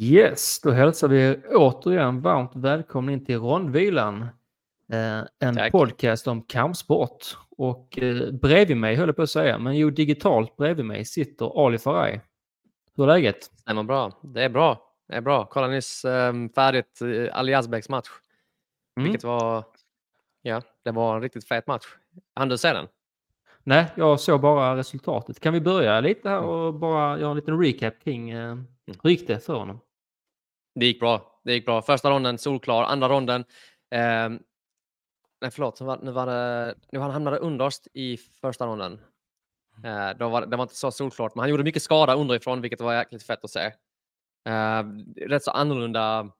Yes, då hälsar vi återigen varmt välkomna in till Rondvilan. Eh, en Tack. podcast om kampsport. Och eh, bredvid mig höll jag på att säga, men jo digitalt bredvid mig sitter Ali Faraj. Hur är läget? Stämmer bra. Det är bra. Det är bra. Kolla nyss um, färdigt uh, Ali Yazbeks match. Mm. Vilket var... Ja, det var en riktigt fet match. Han du se den? Nej, jag såg bara resultatet. Kan vi börja lite här Mm. och bara göra en liten recap kring eh, det för honom? Det gick bra. Det gick bra. Första ronden solklar. Andra ronden... ehm, nej, förlåt. Nu var, det... Nu han hamnade underst i första ronden. Eh, då var, det var inte så solklart, men han gjorde mycket skada underifrån, vilket var jäkligt fett att se. Eh, rätt så annorlunda...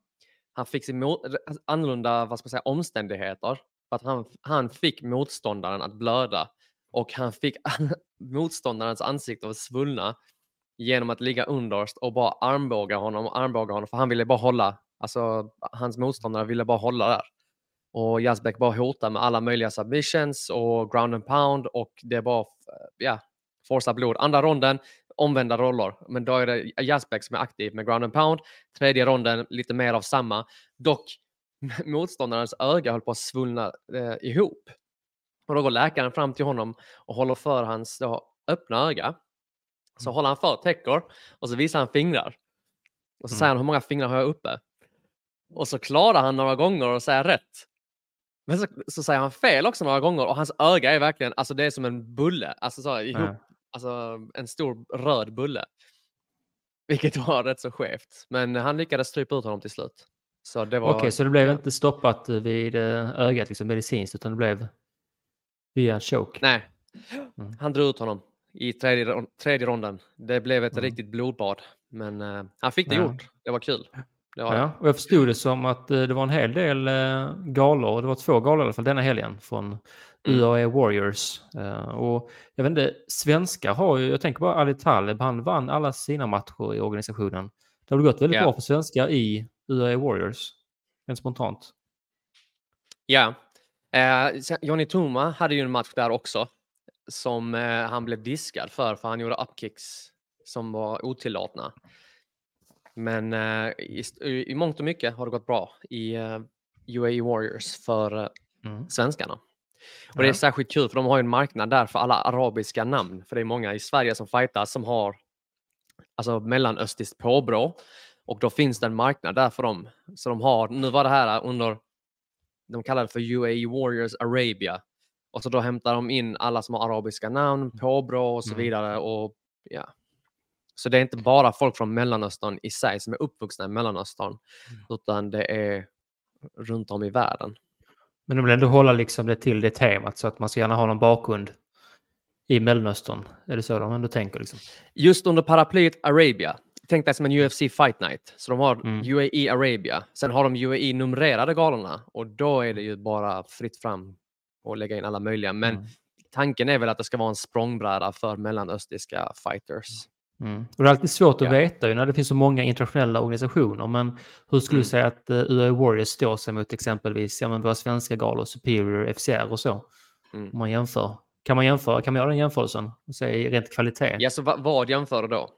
Han fick sin mot, annorlunda vad ska man säga, omständigheter. För att han, han fick motståndaren att blöda och han fick motståndarens ansikte att svullna genom att ligga underst och bara armbåga honom och armbåga honom för han ville bara hålla, alltså hans motståndare ville bara hålla där. Och Yazbek bara hotar med alla möjliga submissions och ground and pound och det bara, ja, forsa blod. Andra ronden, omvända roller, men då är det Yazbek som är aktiv med ground and pound. Tredje ronden, lite mer av samma. Dock, motståndarens öga höll på att svullna eh, ihop. Och då går läkaren fram till honom och håller för hans då, öppna öga. Så håller han för, täcker och så visar han fingrar. Och så Mm. säger han hur många fingrar har jag uppe? Och så klarar han några gånger och säger rätt. Men så, så säger han fel också några gånger och hans öga är verkligen, alltså det är som en bulle. Alltså så ihop, Ja. alltså en stor röd bulle. Vilket var rätt så skevt. Men han lyckades strypa ut honom till slut. Så det var... Okej, så det blev inte stoppat vid eh, ögat liksom, medicinskt, utan det blev via en choke? Nej, Mm. han drog ut honom i tredje, tredje ronden. Det blev ett Mm. riktigt blodbad. Men eh, han fick det Ja. gjort. Det var kul. Det var. Ja, och jag förstod det som att eh, det var en hel del eh, galor, det var två galor i alla fall denna helgen från Mm. UAE Warriors. Eh, och jag vet inte, svenskar har ju, jag tänker bara Ali Taleb, han vann alla sina matcher i organisationen. Det har gått väldigt Ja. bra för svenskar i UAE Warriors, rent spontant. Ja. Sen- Johnny Tuma hade ju en match där också som eh, han blev diskad för, för han gjorde upkicks som var otillåtna. Men eh, i, i, mångt och mycket har det gått bra i eh, UAE Warriors för Mm. svenskarna. Och det är särskilt kul för de har en marknad där för alla arabiska namn. För det är många i Sverige som fightas som har alltså mellanöstiskt påbrå. Och då finns det en marknad där för dem. Så de har, nu var det här under, de kallar det för UAE Warriors Arabia. Och så då hämtar de in alla som har arabiska namn, påbrå och så Mm. vidare. Och, ja. Så det är inte bara folk från Mellanöstern i sig som är uppvuxna i Mellanöstern. Utan det är runt om i världen. Men de vill ändå hålla liksom det till det temat så att man ska gärna ha någon bakgrund i Mellanöstern. Är det så de ändå tänker? Liksom? Just under paraplyet Arabia. Tänk dig som en UFC Fight Night. Så de har Mm. UAE Arabia. Sen har de UAE numrerade galorna och då är det ju bara fritt fram och lägga in alla möjliga. Men Mm. tanken är väl att det ska vara en språngbräda för mellanöstiska fighters. Mm. Och det är alltid svårt att Ja. veta ju när det finns så många internationella organisationer. Men hur skulle Mm. du säga att uh, UAE Warriors står sig mot exempelvis ja, men våra svenska galor, Superior, FCR och så? Mm. Om man jämför. Kan man jämföra? Kan man göra den jämförelsen? Se rent kvalitet? Ja, så va- vad jämför du då?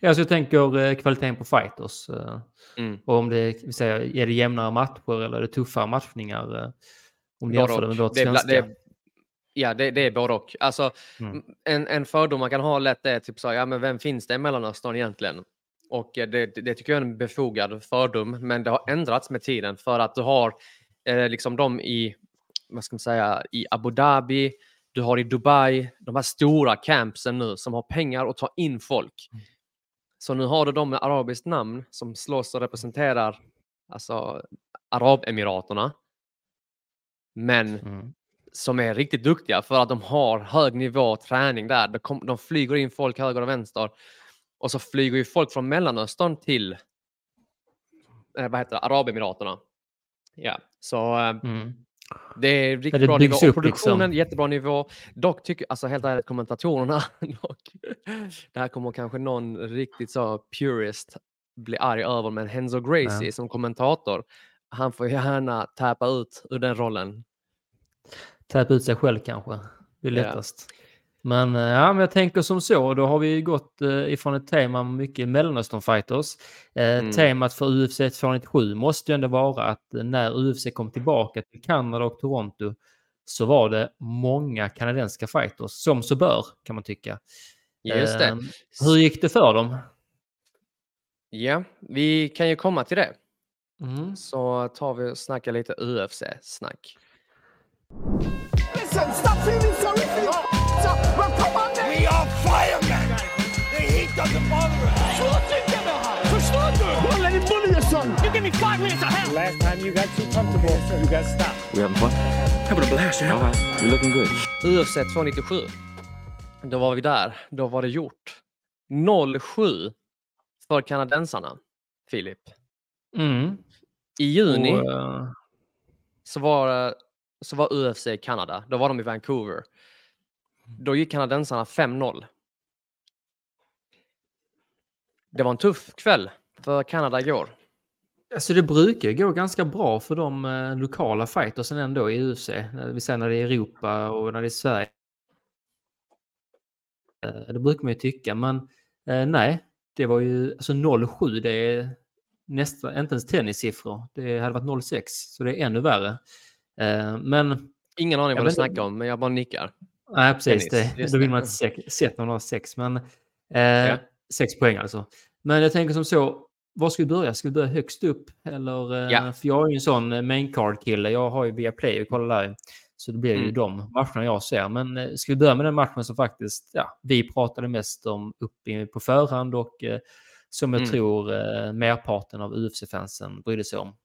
Ja, så jag tänker eh, kvaliteten på fighters. eh, Mm. och om det, vill säga, är det jämnare matcher eller är det tuffare matchningar? eh, om du jämför och. med vårt svenska. Ja, det, det är både och. Alltså, Mm. en, en fördom man kan ha lätt är typ så, ja men vem finns det i Mellanöstern egentligen? Och eh, det, det tycker jag är en befogad fördom, men det har ändrats med tiden för att du har eh, liksom de i, vad ska man säga, i Abu Dhabi, du har i Dubai, de här stora campsen nu som har pengar att ta in folk. Mm. Så nu har du de med arabiskt namn som slåss och representerar alltså Arabemiraterna. Men Mm. som är riktigt duktiga för att de har hög nivå träning där. De, kom, de flyger in folk höger och vänster. Och så flyger ju folk från Mellanöstern till eh, vad heter det, Arabemiraterna. Ja, så eh, Mm. det är riktigt det bra nivå. Och upp produktionen, liksom. jättebra nivå. Dock tycker, alltså helt ärligt, kommentatorerna, dock, det här kommer kanske någon riktigt så purist bli arg över, men Henzo Gracie Ja. som kommentator, han får gärna täpa ut ur den rollen. Täpa ut sig själv kanske. Det är Ja. lättast. Men, eh, ja, men jag tänker som så, då har vi gått eh, ifrån ett tema mycket Mellanöstern-fighters. Eh, Mm. Temat för UFC 297 måste ju ändå vara att när UFC kom tillbaka till Kanada och Toronto så var det många kanadensiska fighters, som så bör kan man tycka. Just det. Eh, hur gick det för dem? Ja, vi kan ju komma till det. Mm. Så tar vi och snackar lite UFC-snack. Listen, stop feeling sorry for your f***er. Well, come on then. We are firemen! The heat doesn't bother us. Förstår du? Don't let him bully your son. You give me five minutes of hell! Last time you got too comfortable, you got stopped. We having fun? Having a blast, man. All right. You're looking good. UFC 297. Då var vi där. Då var det gjort. 07 för kanadensarna, Filip. Mm. I juni Och, eh, så, var, så var UFC i Kanada. Då var de i Vancouver. Då gick kanadensarna 5-0. Det var en tuff kväll för Kanada igår. Alltså det brukar gå ganska bra för de eh, lokala fightersen ändå i UFC. När vi säger när det är Europa och när det är Sverige. Eh, det brukar man ju tycka, men eh, nej, det var ju alltså 0,7. Det är nästan inte ens tennissiffror. Det hade varit 0,6, så det är ännu värre. Eh, men Ingen aning vad du snackar om, men jag bara nickar. Nej, precis. Tennis, Det, då vill man inte se- sett man har sex. Men, eh, Sex poäng alltså. Men jag tänker som så, var ska vi börja? Ska vi börja högst upp? Eller, eh, Ja. För jag är ju en sån eh, main card-kille. Jag har ju via Play och kollar där. Så det blir ju Mm. de matcherna jag ser. Men eh, ska vi börja med den matchen som faktiskt ja, vi pratade mest om upp i- på förhand och som jag Mm. tror eh, merparten av UFC-fansen brydde sig om.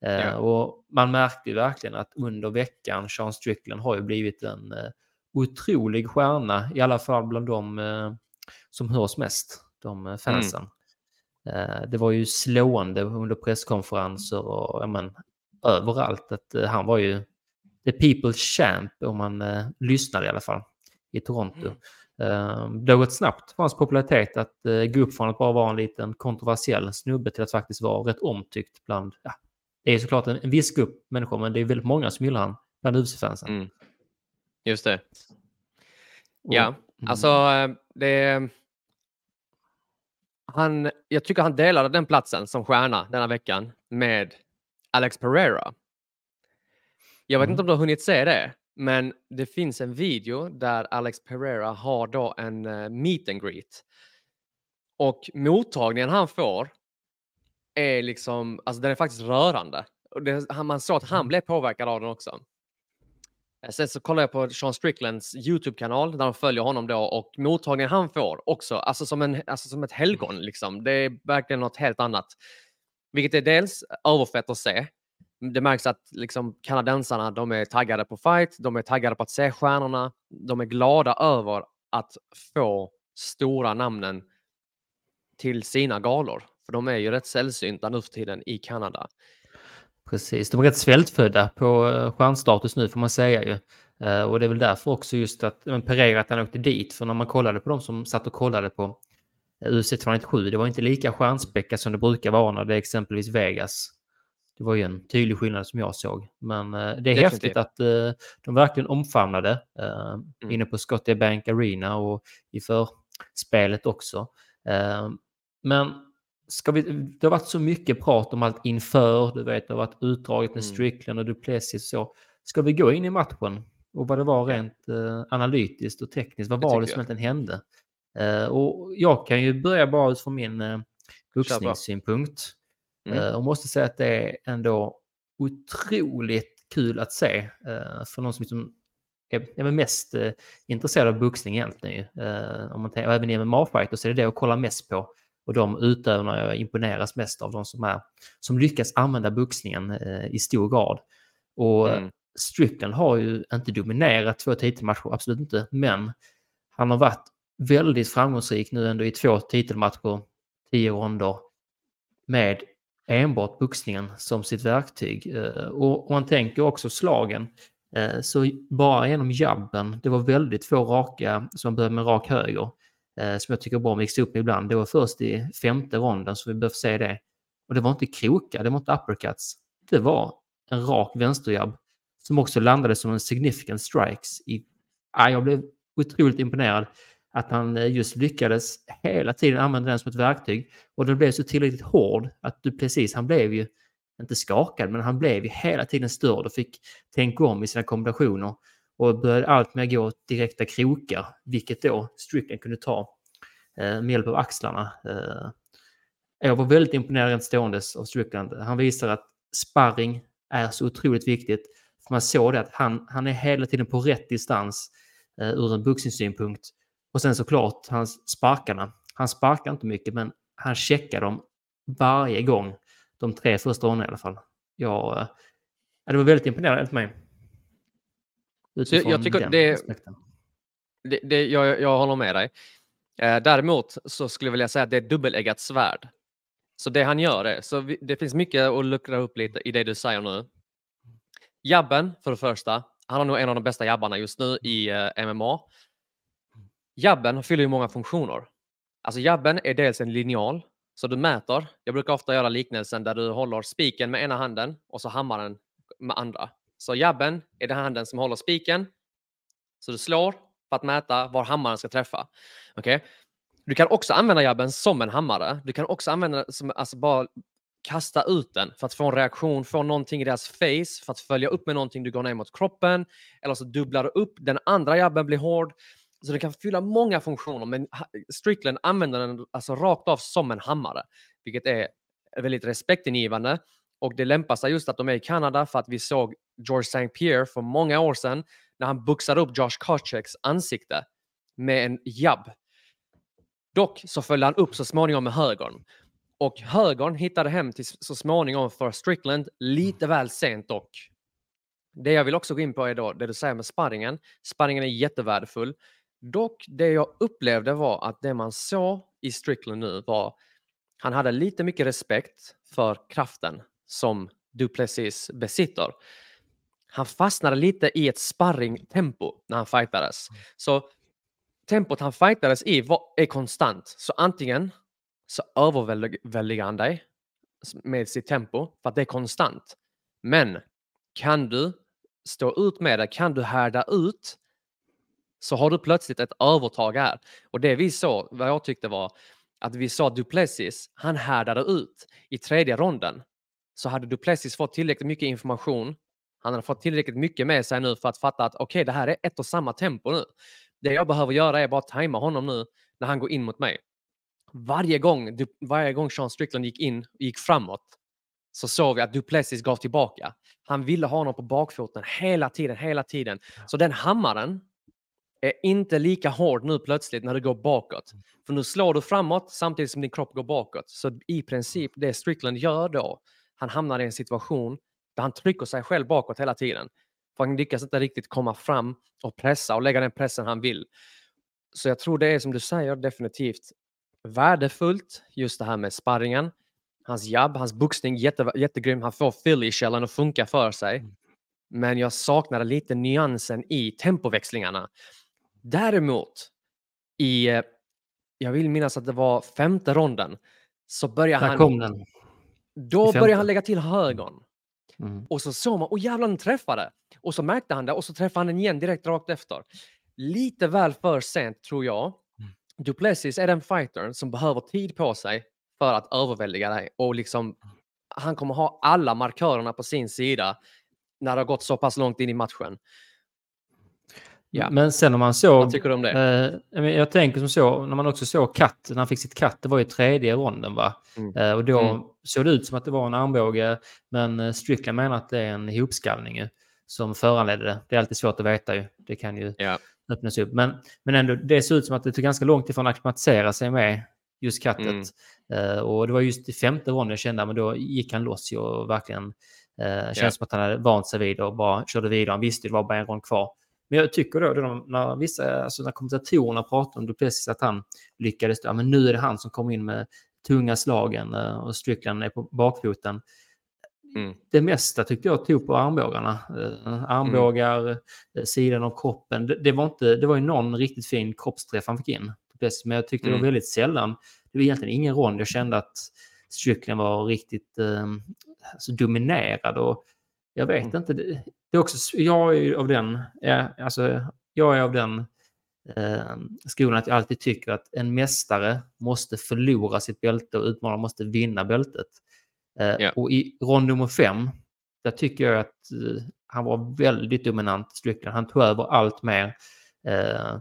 Eh, Ja. Och man märkte ju verkligen att under veckan, Sean Strickland har ju blivit en eh, otrolig stjärna, i alla fall bland de eh, som hörs mest, de eh, fansen. Eh, det var ju slående under presskonferenser och ja, men, överallt att eh, han var ju the people's champ om man lyssnade i alla fall i Toronto. Eh, det har gått snabbt för hans popularitet att eh, gå upp från att bara vara en liten kontroversiell snubbe till att faktiskt vara rätt omtyckt bland, ja, det är såklart en, en viss grupp människor, men det är väldigt många som gillar han bland UFC-fansen. Mm. Just det. Ja, mm. alltså eh, det... Han, jag tycker han delade den platsen som stjärna denna veckan med Alex Pereira. Jag vet Mm. inte om du har hunnit se det, men det finns en video där Alex Pereira har då en eh, meet and greet. Och mottagningen han får är liksom, alltså den är faktiskt rörande. Och det, man såg att han blev påverkad av den också. Eh, Sen så kollar jag på Sean Stricklands YouTube-kanal där de följer honom då och mottagningen han får också, alltså som, en, alltså som ett helgon liksom. Det är verkligen något helt annat. Vilket är dels överfett att se. Det märks att liksom kanadensarna, de är taggade på fight, de är taggade på att se stjärnorna, de är glada över att få stora namnen till sina galor. För de är ju rätt sällsynta nu för tiden i Kanada. Precis, de är rätt svältfödda på eh, stjärnstatus nu får man säga ju. Eh, och det är väl därför också just att men Pereira att han åkte dit. För när man kollade på de som satt och kollade på UC UFC 297, det var inte lika stjärnspäckat som det brukar vara när det är exempelvis Vegas. Det var ju en tydlig skillnad som jag såg. Men eh, det är Definitivt. häftigt att eh, de verkligen omfamnade eh, Mm. inne på Scottie Bank Arena och i förspelet också. Men ska vi, det har varit så mycket prat om allt inför, du vet, det har varit utdraget med Mm. Strickland och Duplessis och så. Ska vi gå in i matchen och vad det var rent eh, analytiskt och tekniskt, vad Det var det som egentligen hände? Eh, och jag kan ju börja bara utifrån min eh, boxningssynpunkt Mm. eh, och måste säga att det är ändå otroligt kul att se eh, för någon som liksom är, mest eh, intresserad av boxning egentligen. om man tänker, och även i MMA-fighter så är det det att kolla mest på. Och de utövarna jag imponeras mest av, de som, är, som lyckas använda boxningen i stor grad. Och Mm. Strickland har ju inte dominerat två titelmatcher, absolut inte, men han har varit väldigt framgångsrik nu ändå i två titelmatcher, tio ronder, med enbart boxningen som sitt verktyg. Eh, och om man tänker också slagen, eh, så bara genom jabben, det var väldigt få raka som började med rak höger, eh, som jag tycker bra mixar upp ibland. Det var först i femte ronden som vi behövde se det. Och det var inte krokar, det var inte uppercuts. Det var en rak vänsterjabb som också landade som en significant strikes. I, ja, jag blev otroligt imponerad att han eh, just lyckades hela tiden använda den som ett verktyg. Och den blev så tillräckligt hård att du precis, han blev ju inte skakad, men han blev ju hela tiden störd och fick tänka om i sina kombinationer och började allt mer gå direkta krokar, vilket då Strickland kunde ta eh, med hjälp av axlarna. Eh, jag var väldigt imponerad rent ståendes av Strickland. Han visar att sparring är så otroligt viktigt. För man såg det att han, han är hela tiden på rätt distans eh, ur en boxningssynpunkt. Och sen såklart hans sparkarna. Han sparkar inte mycket men han checkar dem varje gång. De tre första ronderna i alla fall. Ja, eh, det var väldigt imponerande för mig. Jag, jag tycker det, det, det, jag, jag håller med dig. Eh, däremot så skulle jag vilja säga att det är dubbeleggat svärd. Så det han gör är, så vi, det finns mycket att luckra upp lite i det du säger nu. Jabben för det första, han har nog en av de bästa jabbarna just nu i eh, MMA. Jabben fyller ju många funktioner. Alltså jabben är dels en linjal, så du mäter. Jag brukar ofta göra liknelsen där du håller spiken med ena handen och så hammaren med andra. Så jabben är den handen som håller spiken. Så du slår för att mäta var hammaren ska träffa. Okay? Du kan också använda jabben som en hammare. Du kan också använda den som alltså bara kasta ut den för att få en reaktion, få någonting i deras face, för att följa upp med någonting du går ner mot kroppen. Eller så dubblar du upp, den andra jabben blir hård. Så det kan fylla många funktioner, men Strickland använder den alltså rakt av som en hammare, vilket är väldigt respektingivande. Och det lämpar sig just att de är i Kanada för att vi såg George St. Pierre för många år sedan när han buxade upp Josh Kocheks ansikte med en jabb. Dock så följde han upp så småningom med högern. Och högern hittade hem till så småningom för Strickland, lite väl sent dock. Det jag vill också gå in på är då det du säger med sparringen. Sparringen är jättevärdefull. Dock, det jag upplevde var att det man såg i Strickland nu var han hade lite mycket respekt för kraften som Duplessis besitter. Han fastnade lite i ett sparringtempo när han fightades. Så tempot han fightades i var, är konstant. Så antingen så överväldigar han dig med sitt tempo för att det är konstant. Men kan du stå ut med det, kan du härda ut så har du plötsligt ett övertag här. Och det vi såg, vad jag tyckte var att vi sa Duplessis, han härdade ut i tredje ronden. Så hade Duplessis fått tillräckligt mycket information, han hade fått tillräckligt mycket med sig nu för att fatta att okej, okay, det här är ett och samma tempo nu. Det jag behöver göra är bara att tajma honom nu när han går in mot mig. Varje gång, varje gång Sean Strickland gick in och gick framåt så såg vi att Duplessis gav tillbaka. Han ville ha honom på bakfoten hela tiden, hela tiden. Så den hammaren är inte lika hård nu plötsligt när det går bakåt. Mm. För nu slår du framåt samtidigt som din kropp går bakåt. Så i princip det Strickland gör då, han hamnar i en situation där han trycker sig själv bakåt hela tiden. För han lyckas inte riktigt komma fram och pressa och lägga den pressen han vill. Så jag tror det är som du säger definitivt värdefullt just det här med sparringen. Hans jabb, hans boxning jätte, jättegrym. Han får Philly-källan att funka för sig. Mm. Men jag saknade lite nyansen i tempoväxlingarna. Däremot i, eh, jag vill minnas att det var femte ronden, så börjar Där han... kom den. Då börjar han lägga till högern. Mm. Och så såg man, och jävlar den träffade! Och så märkte han det och så träffade han den igen direkt rakt efter. Lite väl för sent tror jag. Mm. Duplessis är den fightern som behöver tid på sig för att överväldiga dig och liksom han kommer ha alla markörerna på sin sida när det har gått så pass långt in i matchen. Ja, men sen om man såg... Vad tycker du om det? Eh, jag tänker som så, när man också såg katt, när han fick sitt katt, det var ju tredje ronden va? Mm. Eh, och då mm. såg det ut som att det var en armbåge, men eh, Strickland menar att det är en ihopskallning som föranledde det. Det är alltid svårt att veta ju. Det kan ju ja. öppnas upp. Men, men ändå, det såg ut som att det tog ganska långt ifrån att acklimatisera sig med just kattet. Mm. Uh, och det var just i femte ronden jag kände, men då gick han loss och verkligen uh, känns yeah. som att han hade vant sig vid och bara körde vidare. Han visste att det var bara en rond kvar. Men jag tycker då, då när, vissa, alltså när kommentatorerna pratar om Duplessis att han lyckades, ja, men nu är det han som kommer in med tunga slagen eh, och Strickland är på bakfoten. Mm. Det mesta tyckte jag tog på armbågarna. Eh, armbågar, mm. sidan av kroppen. Det, det, var inte, det var ju någon riktigt fin kroppsträff han fick in. Men jag tyckte mm. det var mm. väldigt sällan. Det var egentligen ingen rond jag kände att Strickland var riktigt eh, alltså dominerad. Och jag vet mm. inte, det, är också, jag är av den, ja, alltså, jag är av den eh, skolan att jag alltid tycker att en mästare måste förlora sitt bälte och utmanaren måste vinna bältet. Eh, Ja. Och i rond nummer fem, där tycker jag att eh, han var väldigt dominant, Strickland. Han tog över allt mer. Eh,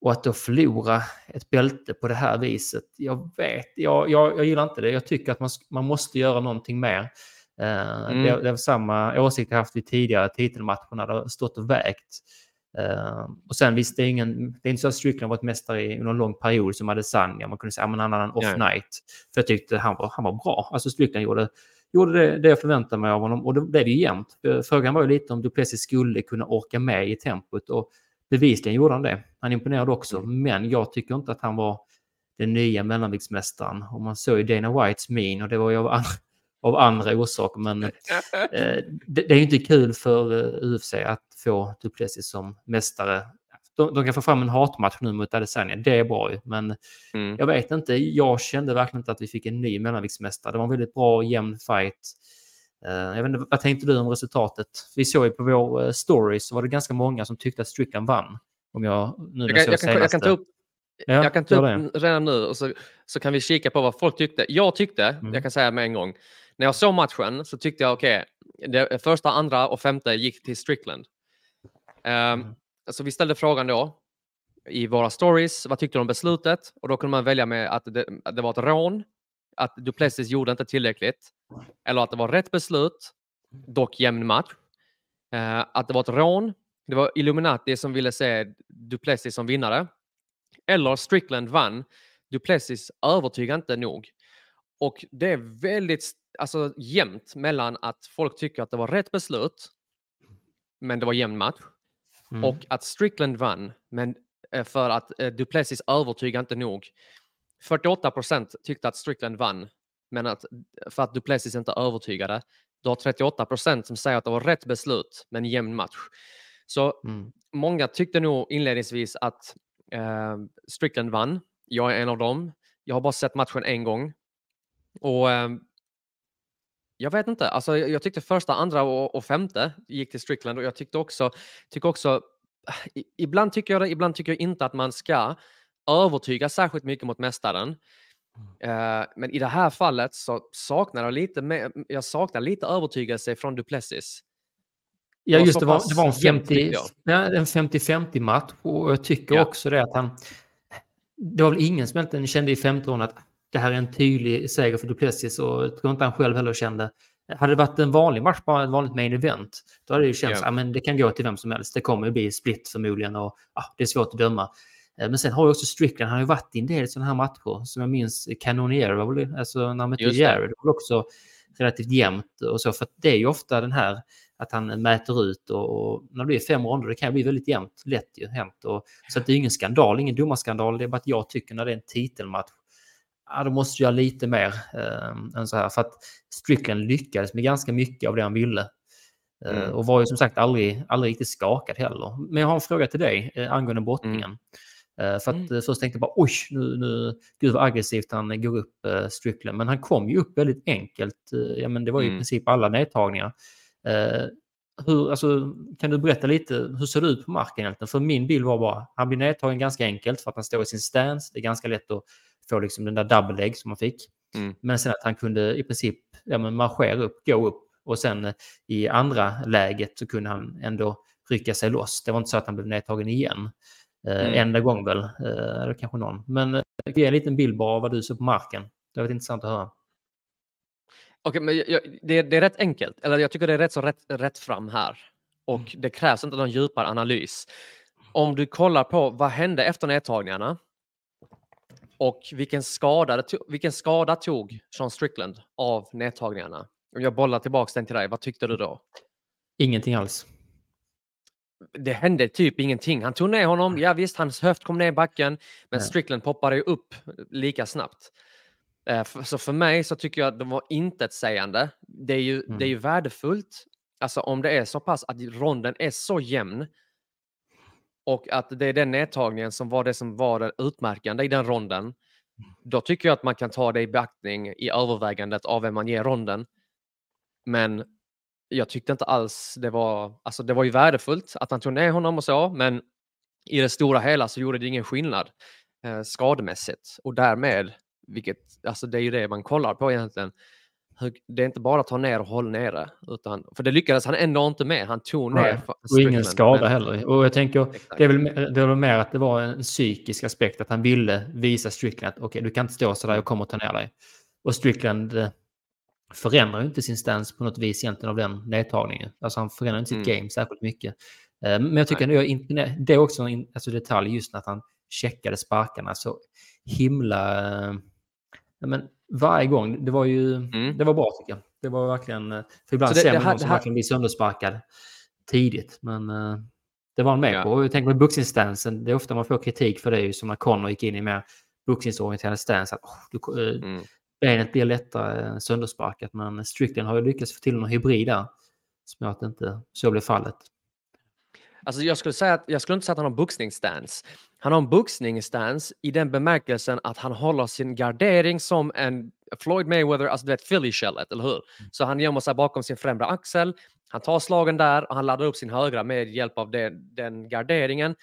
och att då förlora ett bälte på det här viset, jag vet, jag, jag, jag gillar inte det. Jag tycker att man, man måste göra någonting mer. Eh, Mm. det, det var samma åsikt jag haft vid tidigare titelmatcher när det har stått och vägt. Eh, och sen visst, det är, ingen, det är inte så att Strickland varit mästare i under en lång period som Adesanya. Man kunde säga att han hade en off Nej. night. För jag tyckte han var, han var bra. Alltså Strickland gjorde, gjorde det, det jag förväntade mig av honom och då blev det ju jämnt. Frågan var ju lite om Duplessis skulle kunna orka med i tempot och bevisligen gjorde han det. Han imponerade också, men jag tycker inte att han var den nya mellanviktsmästaren. Och man såg ju Dana Whites min och det var ju av, an- av andra orsaker. Men eh, det, det är ju inte kul för eh, UFC att få Duplessis som mästare. De, de kan få fram en hatmatch nu mot Adesanya, det är bra ju. Men Mm. jag vet inte, jag kände verkligen inte att vi fick en ny mellanviktsmästare. Det var en väldigt bra och jämn fight. Eh, jag vet inte, vad tänkte du om resultatet? Vi såg ju på vår story så var det ganska många som tyckte att Strickland vann. Om jag nu Jag kan, jag, kan, jag kan ta upp, Ja, jag kan ta upp redan nu och så, så kan vi kika på vad folk tyckte. Jag tyckte, Mm. jag kan säga med en gång, när jag såg matchen så tyckte jag okej, det första, andra och femte gick till Strickland. Um, Mm. Så vi ställde frågan då i våra stories, vad tyckte du om beslutet? Och då kunde man välja med att det, att det var ett rån, att Duplessis gjorde inte tillräckligt, eller att det var rätt beslut, dock jämn match. Eh, att det var ett rån, det var Illuminati som ville se Duplessis som vinnare. Eller Strickland vann. Duplessis övertygar inte nog. Och det är väldigt alltså, jämnt mellan att folk tycker att det var rätt beslut, men det var jämn match, Mm. och att Strickland vann, men eh, för att eh, Duplessis övertygar inte nog. 48 procent tyckte att Strickland vann, men att, för att Duplessis inte övertygade. Du har 38 procent som säger att det var rätt beslut, men jämn match. Så Mm. många tyckte nog inledningsvis att eh, Strickland vann. Jag är en av dem. Jag har bara sett matchen en gång. Och eh, jag vet inte, alltså, jag tyckte första, andra och, och femte gick till Strickland och jag tyckte också, tycker också i, ibland tycker jag det, ibland tycker jag inte att man ska övertyga särskilt mycket mot mästaren. Eh, men i det här fallet så saknar jag lite, jag saknar lite övertygelse från Duplessis. Ja, just det var, det var en jämnt, 50 tyckte jag. ja, en 50-50 match och jag tycker Ja. också det att han... Det var väl ingen som egentligen kände i femte rundan att det här är en tydlig seger för Duplessis och jag tror inte han själv heller kände. Hade det varit en vanlig match, bara ett vanligt main event, då hade det ju känts Ja. att men det kan gå till vem som helst. Det kommer ju bli split förmodligen och ah, det är svårt att döma. Eh, Men sen har ju också Strickland, han har ju varit i en del sådana här matcher som jag minns, Cannonier var väl, alltså när han mötte. Jared, det var också relativt jämnt och så, för det är ju ofta den här att han mäter ut och, och när det blir fem ronder, det kan bli väldigt jämnt, lätt ju hänt. Och, så att det är ingen skandal, ingen domarskandal, det är bara att jag tycker när det är en titelmatch, ja, då måste jag lite mer eh, än så här. För att Strickland lyckades med ganska mycket av det han ville. Eh, Mm. Och var ju som sagt aldrig, aldrig riktigt skakad heller. Men jag har en fråga till dig eh, angående brottningen. Eh, för att eh, först tänkte jag bara oj, nu, nu, gud vad aggressivt han går upp eh, Strickland. Men han kom ju upp väldigt enkelt. Ja, men det var ju i Mm. princip alla nedtagningar. Eh, hur, alltså, kan du berätta lite, hur ser det ut på marken egentligen? För min bild var bara, han blir nedtagen ganska enkelt för att han står i sin stance. Det är ganska lätt att få liksom den där double leg som han fick. Mm. Men sen att han kunde i princip ja, men marschera upp, gå upp och sen eh, i andra läget så kunde han ändå rycka sig loss. Det var inte så att han blev nedtagen igen. Eh, Mm. Enda gång väl, eh, eller kanske någon. Men eh, ge en liten bild bara av vad du ser på marken. Det var intressant att höra. Okej, men jag, det, det är rätt enkelt. Eller jag tycker det är rätt så rätt, rätt fram här. Och Mm. det krävs inte någon djupare analys. Om du kollar på vad hände efter nedtagningarna och vilken skada, vilken skada tog Sean Strickland av nedtagningarna? Om jag bollar tillbaka den till dig, vad tyckte du då? Ingenting alls. Det hände typ ingenting. Han tog ner honom, ja visst, hans höft kom ner i backen, men Ja. Strickland poppade ju upp lika snabbt. Eh, Så för mig så tycker jag att de var intetsägande. Det är ju, det är ju värdefullt, alltså om det är så pass att ronden är så jämn och att det är den nedtagningen som var det som var det utmärkande i den ronden. Då tycker jag att man kan ta det i beaktning i övervägandet av vem man ger ronden. Men jag tyckte inte alls det var, alltså det var ju värdefullt att han tog ner honom och så, men i det stora hela så gjorde det ingen skillnad eh, skademässigt och därmed, vilket, alltså det är ju det man kollar på egentligen. Det är inte bara att ta ner och hålla nere, utan, för det lyckades han ändå inte med. Han tog ner Nej, Och ingen skada men- heller. Och jag tänker, Exakt. det är, väl, det är väl mer att det var en psykisk aspekt, att han ville visa Strickland att okej, du kan inte stå så där, jag kommer att ta ner dig. Och Strickland eh, förändrar ju inte sin stance på något vis egentligen av den nedtagningen. Alltså han förändrar inte sitt Mm. game särskilt mycket. Eh, Men jag tycker ändå, impone- det är också en alltså detalj just att han checkade sparkarna så himla... Men varje gång, det var ju, Mm. det var bra tycker jag. Det var verkligen, eh, för ibland det- ser det man någon som det här- verkligen blir söndersparkad tidigt. Men eh, det var han med Ja. på. Och jag tänker på boxningsstansen, det är ofta man får kritik för det, ju som när Conor gick in i mer boxningsorienterad stance. Att, oh, du, eh, Mm. benet blir lättare söndersparkat. Men Strickland har ju lyckats få till någon hybrid där. Som gör att inte så blev fallet. Alltså jag skulle säga att jag skulle inte säga att han har en boxningsstance. Han har en boxningsstance i den bemärkelsen att han håller sin gardering som en Floyd Mayweather, alltså du vet Philly shellet, eller hur? Så han gömmer sig bakom sin främre axel, han tar slagen där och han laddar upp sin högra med hjälp av det, den garderingen.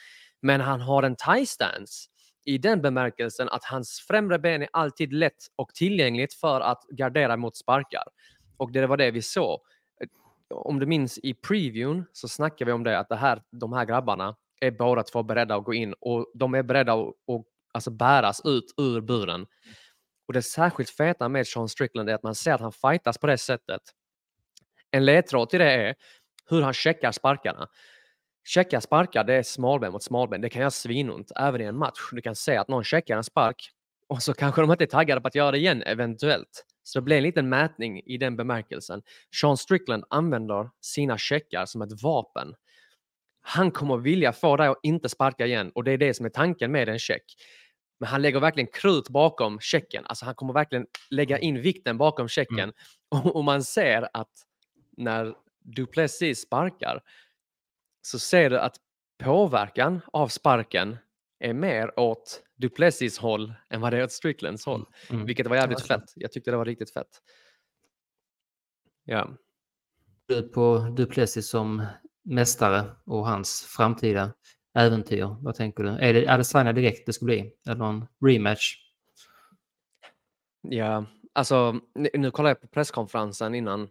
Men han har en tie stance i den bemärkelsen att hans främre ben är alltid lätt och tillgängligt för att gardera mot sparkar. Och det var det vi såg om du minns i previewn så snackade vi om det att det här, de här grabbarna är båda två beredda att gå in och de är beredda att, och, alltså bäras ut ur buren. Och det särskilt feta med Sean Strickland är att man ser att han fightas på det sättet. En ledtråd till det är hur han checkar sparkarna. Checka sparkar, det är smalben mot smalben. Det kan göra svinont även i en match. Du kan se att någon checkar en spark och så kanske de inte är taggade på att göra det igen eventuellt. Så det blir en liten mätning i den bemärkelsen. Sean Strickland använder sina checkar som ett vapen. Han kommer vilja få dig att inte sparka igen och det är det som är tanken med en check. Men han lägger verkligen krut bakom checken. Alltså han kommer verkligen lägga in vikten bakom checken. Och, och man ser att när Duplessis sparkar så ser du att påverkan av sparken är mer åt Duplessis håll än vad det är åt Stricklands håll. Mm. Vilket var jävligt fett. Jag tyckte det var riktigt fett. Ja. Du på Duplessis som mästare och hans framtida äventyr. Vad tänker du? Är det Adesanya direkt det ska bli? Eller någon rematch? Ja, alltså nu, kollar jag på presskonferensen innan.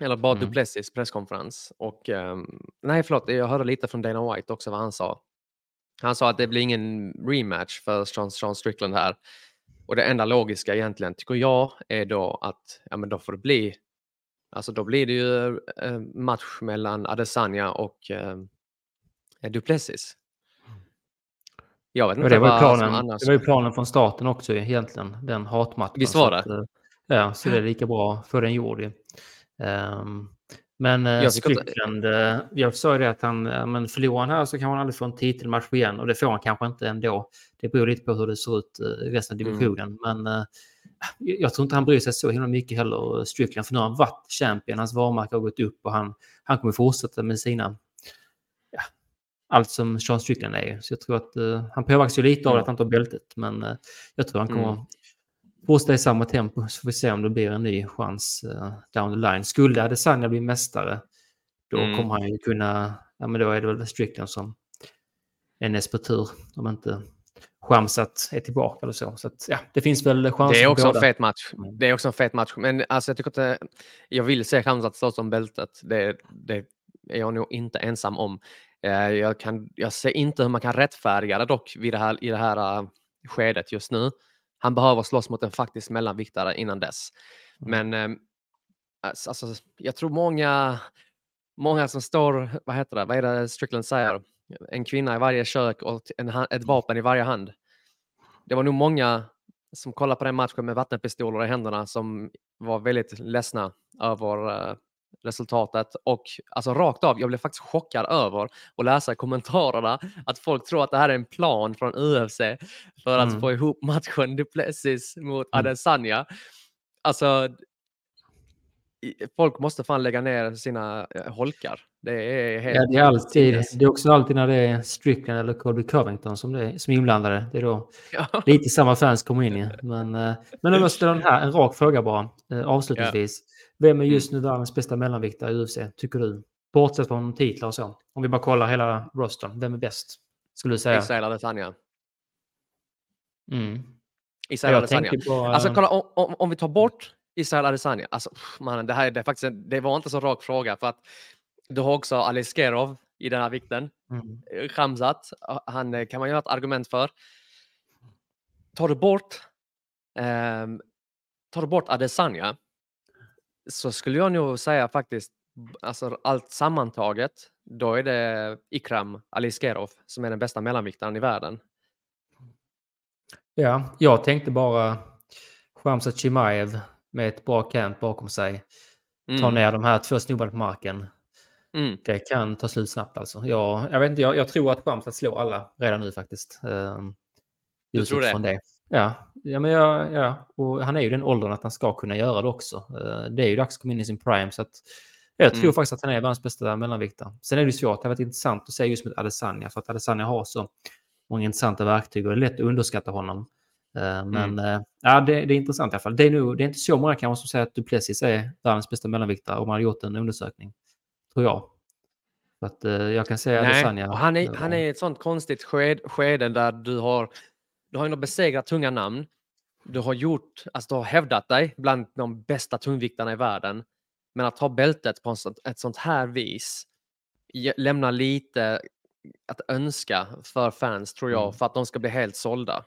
Eller bara Mm. Duplessis presskonferens. Och ehm, nej, förlåt, jag hörde lite från Dana White också vad han sa. Han sa att det blir ingen rematch för Sean, Sean Strickland här. Och det enda logiska egentligen tycker jag är då att ja, men då får det bli Alltså då blir det ju eh, match mellan Adesanya och eh, Duplessis. Jag vet inte det, var vad planen, annars... det var ju planen från starten också egentligen, den hatmatchen. Visst var att, det? eh, ja, så det är lika bra att få den gjord ju. Men uh, Jag Strickland, eh, jag sa ju det att han, men förlorar han här så kan han aldrig få en titelmatch igen och det får han kanske inte ändå. Det beror lite på hur det ser ut uh, i resten av Mm. divisionen. Men eh, jag tror inte han bryr sig så himla mycket heller, Strickland, för nu har han varit champion, hans varumärke har gått upp och han, han kommer fortsätta med sina ja, allt som Sean Strickland är. Så jag tror att eh, han påverkas ju lite av Mm. att han tar bältet. Men eh, jag tror han kommer Mm. Fortsätta i samma tempo. Så får vi se om det blir en ny chans eh, down the line. Skulle Adesanya bli mästare, då Mm. kommer han ju kunna... Ja, men då är det väl Strickland som är näst på tur. Om inte Shamsat är tillbaka eller så. Så att, ja, det finns väl chanser Det är också en fet match. Det är också en fet match. Men alltså, jag tycker inte... Jag vill se Khamzat stå som bältet. Det, det är jag nog inte ensam om. Eh, Jag, kan, jag ser inte hur man kan rättfärdiga det dock vid det här, i det här eh, skedet just nu. Han behöver slåss mot en faktisk mellanviktare innan dess. Mm. Men eh, alltså, jag tror många, många som står, vad heter det, vad är det Strickland säger? En kvinna i varje kök och en, ett vapen i varje hand. Det var nog många som kollade på den matchen med vattenpistoler i händerna som var väldigt ledsna över eh, resultatet och alltså rakt av, jag blev faktiskt chockad över att läsa kommentarerna att folk tror att det här är en plan från UFC för att Mm. få ihop matchen Duplessis mot Mm. Adesanya. Alltså, folk måste fan lägga ner sina eh, holkar. Det är helt Ja, det är alltid, det är också alltid när det är Strickland eller Colby Covington som, det är, som är inblandade. Det är då Ja. lite samma fans kommer in i. Men, eh, men jag ställer den här, en rak fråga bara, eh, avslutningsvis. Vem är just nu världens bästa mellanviktare i UFC, tycker du? Bortsett från titlar och så. Om vi bara kollar hela rostern, vem är bäst? skulle du säga. Israel Adesanya. Mm. Israel Adesanya. på... Alltså eh, kolla, om, om, om vi tar bort Israel Adesanya. Alltså, mannen, det här är det är faktiskt en, det var inte så rak fråga för att du har också Ali Skerov i den här vikten. mm. Eh, Khamzat, eh, han eh, kan man göra ett argument för. Tar du bort ehm, tar du bort Adesanya så skulle jag nog säga faktiskt alltså allt sammantaget då är det Ikram Aliskerov som är den bästa mellanviktaren i världen. Ja, jag tänkte bara Shamsat Chimaev med ett bra camp bakom sig. Ta Mm. ner de här två snubbarna på marken. Mm. Det kan ta slut snabbt alltså. Jag, jag, vet inte, jag, jag tror att Shamsat slår alla redan nu faktiskt. Um, Du tror det? det? Ja, ja, men jag, ja, och han är ju den åldern att han ska kunna göra det också. Eh, det är ju dags att komma in i sin prime. Så att jag tror Mm. faktiskt att han är världens bästa mellanviktare. Sen är det svårt. Det har varit intressant att se just med Adesanya. För att Adesanya har så många intressanta verktyg och det är lätt att underskatta honom. Eh, Men Mm. eh, ja, det, det är intressant i alla fall. Det är, nog, det är inte så många kanske som säger att Duplessis är världens bästa mellanviktare om man hade gjort en undersökning. Tror jag. Så att, jag kan säga Nej, Adesanya. han, är, han är i ett sånt konstigt sked, skede där du har, du har ändå besegrat tunga namn. Du har gjort, alltså du har hävdat dig bland de bästa tungviktarna i världen. Men att ta bältet på en sånt, ett sånt här vis lämnar lite att önska för fans tror jag, Mm. för att de ska bli helt sålda.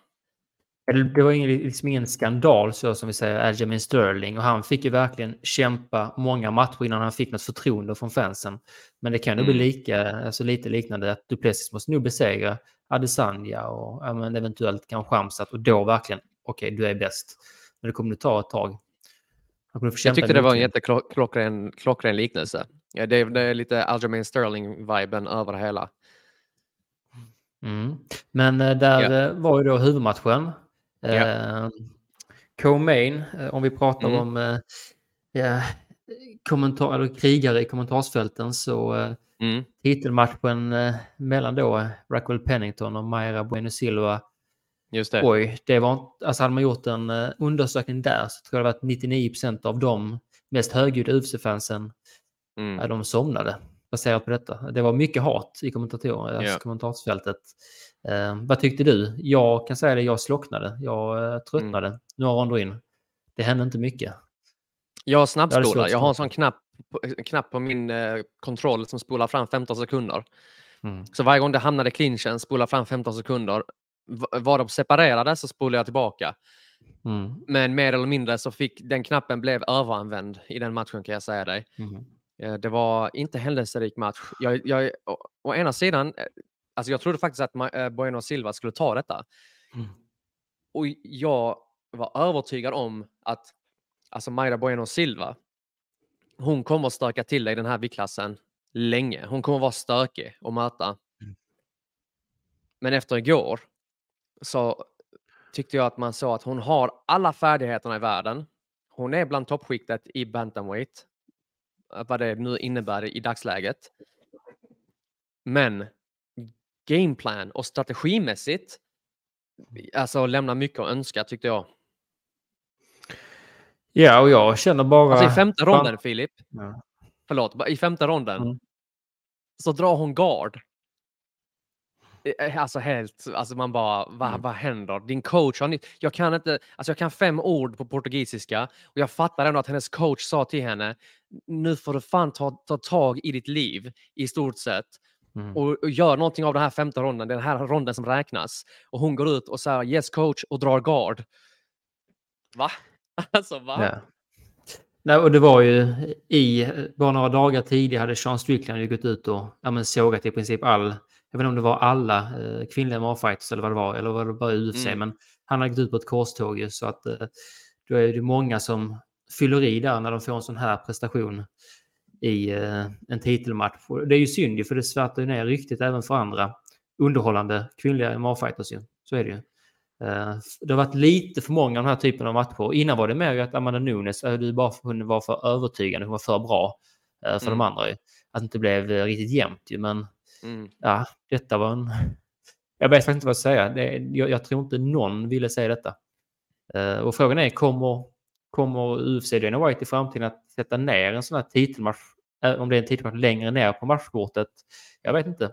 Det var ingen, liksom ingen skandal så som vi säger, Aljamain Sterling. Och han fick ju verkligen kämpa många matcher innan han fick något förtroende från fansen. Men det kan nog Mm. bli lika, alltså lite liknande att Duplessis måste nog besegra Adesanya och men eventuellt kanske Shamsat och då verkligen, okej, du är bäst. Men det kommer nog ta ett tag. Jag tyckte det var en jätteklockren klockren liknelse. Ja, det, är- det är lite Aljamain Sterling-viben över det hela. Mm. Men eh, där eh, var ju då huvudmatchen. Ja. Eh, Co-main, eh, om vi pratar Mm. om eh, kommentar, eller krigare i kommentarsfälten så eh, Mm. titelmatchen eh, mellan då Raquel Pennington och Mayra Bueno Silva. Just det. Oj, det var inte- alltså hade man gjort en eh, undersökning där så tror jag det varit 99% av de mest högljudda UFC-fansen Mm. De somnade baserat på detta. Det var mycket hat i kommentator, alltså kommentarsfältet. Eh, vad tyckte du? Jag kan säga det, jag slocknade. Jag eh, tröttnade Mm. några ronder in. Det hände inte mycket. Jag hade snabbspolar. svårt Jag har en sån knapp, på- knapp på min eh, kontroll som spolar fram 15 sekunder. Mm. Så varje gång det hamnade i clinchen, spolar fram 15 sekunder. Var de separerade så spolar jag tillbaka. Mm. Men mer eller mindre så fick den knappen blev överanvänd i den matchen kan jag säga dig. Mm. Eh, Det var inte händelserik match. Jag, jag, å, å ena sidan, eh, alltså jag trodde faktiskt att eh, Bueno Silva skulle ta detta. Mm. Och jag var övertygad om att alltså Mayra Bueno Silva, hon kommer att stöka till dig i den här viktklassen länge. Hon kommer att vara stökig att möta. Mm. Men efter igår så tyckte jag att man såg att hon har alla färdigheterna i världen. Hon är bland toppskiktet i bantamweight. eh, Vad det nu innebär i dagsläget. Men gameplan och strategimässigt alltså lämnar mycket att önska tyckte jag. Ja, och jag känner bara... Alltså i femte ronden, Filip, Ja. förlåt, i femte ronden Mm. så drar hon guard. Eh, Alltså helt, alltså man bara, vad, Mm. vad händer? Din coach har ny- jag kan inte, alltså jag kan fem ord på portugisiska och jag fattar ändå att hennes coach sa till henne, nu får du fan ta, ta tag i ditt liv i stort sett Mm. och, och gör någonting av den här femte ronden, den här ronden som räknas. Och hon går ut och säger yes coach och drar guard. Va? Alltså va? Ja. Nej, och det var ju i, bara några dagar tidigare hade Sean Strickland ju gått ut och ja, men sågat i princip all, jag vet inte om det var alla eh, kvinnliga MMA-fighters eller vad det var, eller var det bara UFC, Mm. men han har gått ut på ett korståg ju, så att eh, då är det många som fyller i där när de får en sån här prestation i eh, en titelmatch. Det är ju synd ju, för det svärtar ju ner ryktet även för andra underhållande kvinnliga MMA-fighters ju. Så är det ju. Eh, Det har varit lite för många av den här typen av matcher. Innan var det mer att Amanda Nunes, eh, du bara hon var för övertygande, hon var för bra eh, för Mm. de andra. Att det inte blev riktigt jämnt men Mm. ja, detta var en... Jag vet faktiskt inte vad jag ska säga. Det, jag, jag tror inte någon ville säga detta. Och frågan är, kommer, kommer UFC Dana White i framtiden att sätta ner en sån här titelmatch, om det är en titelmatch längre ner på matchkortet? Jag vet inte.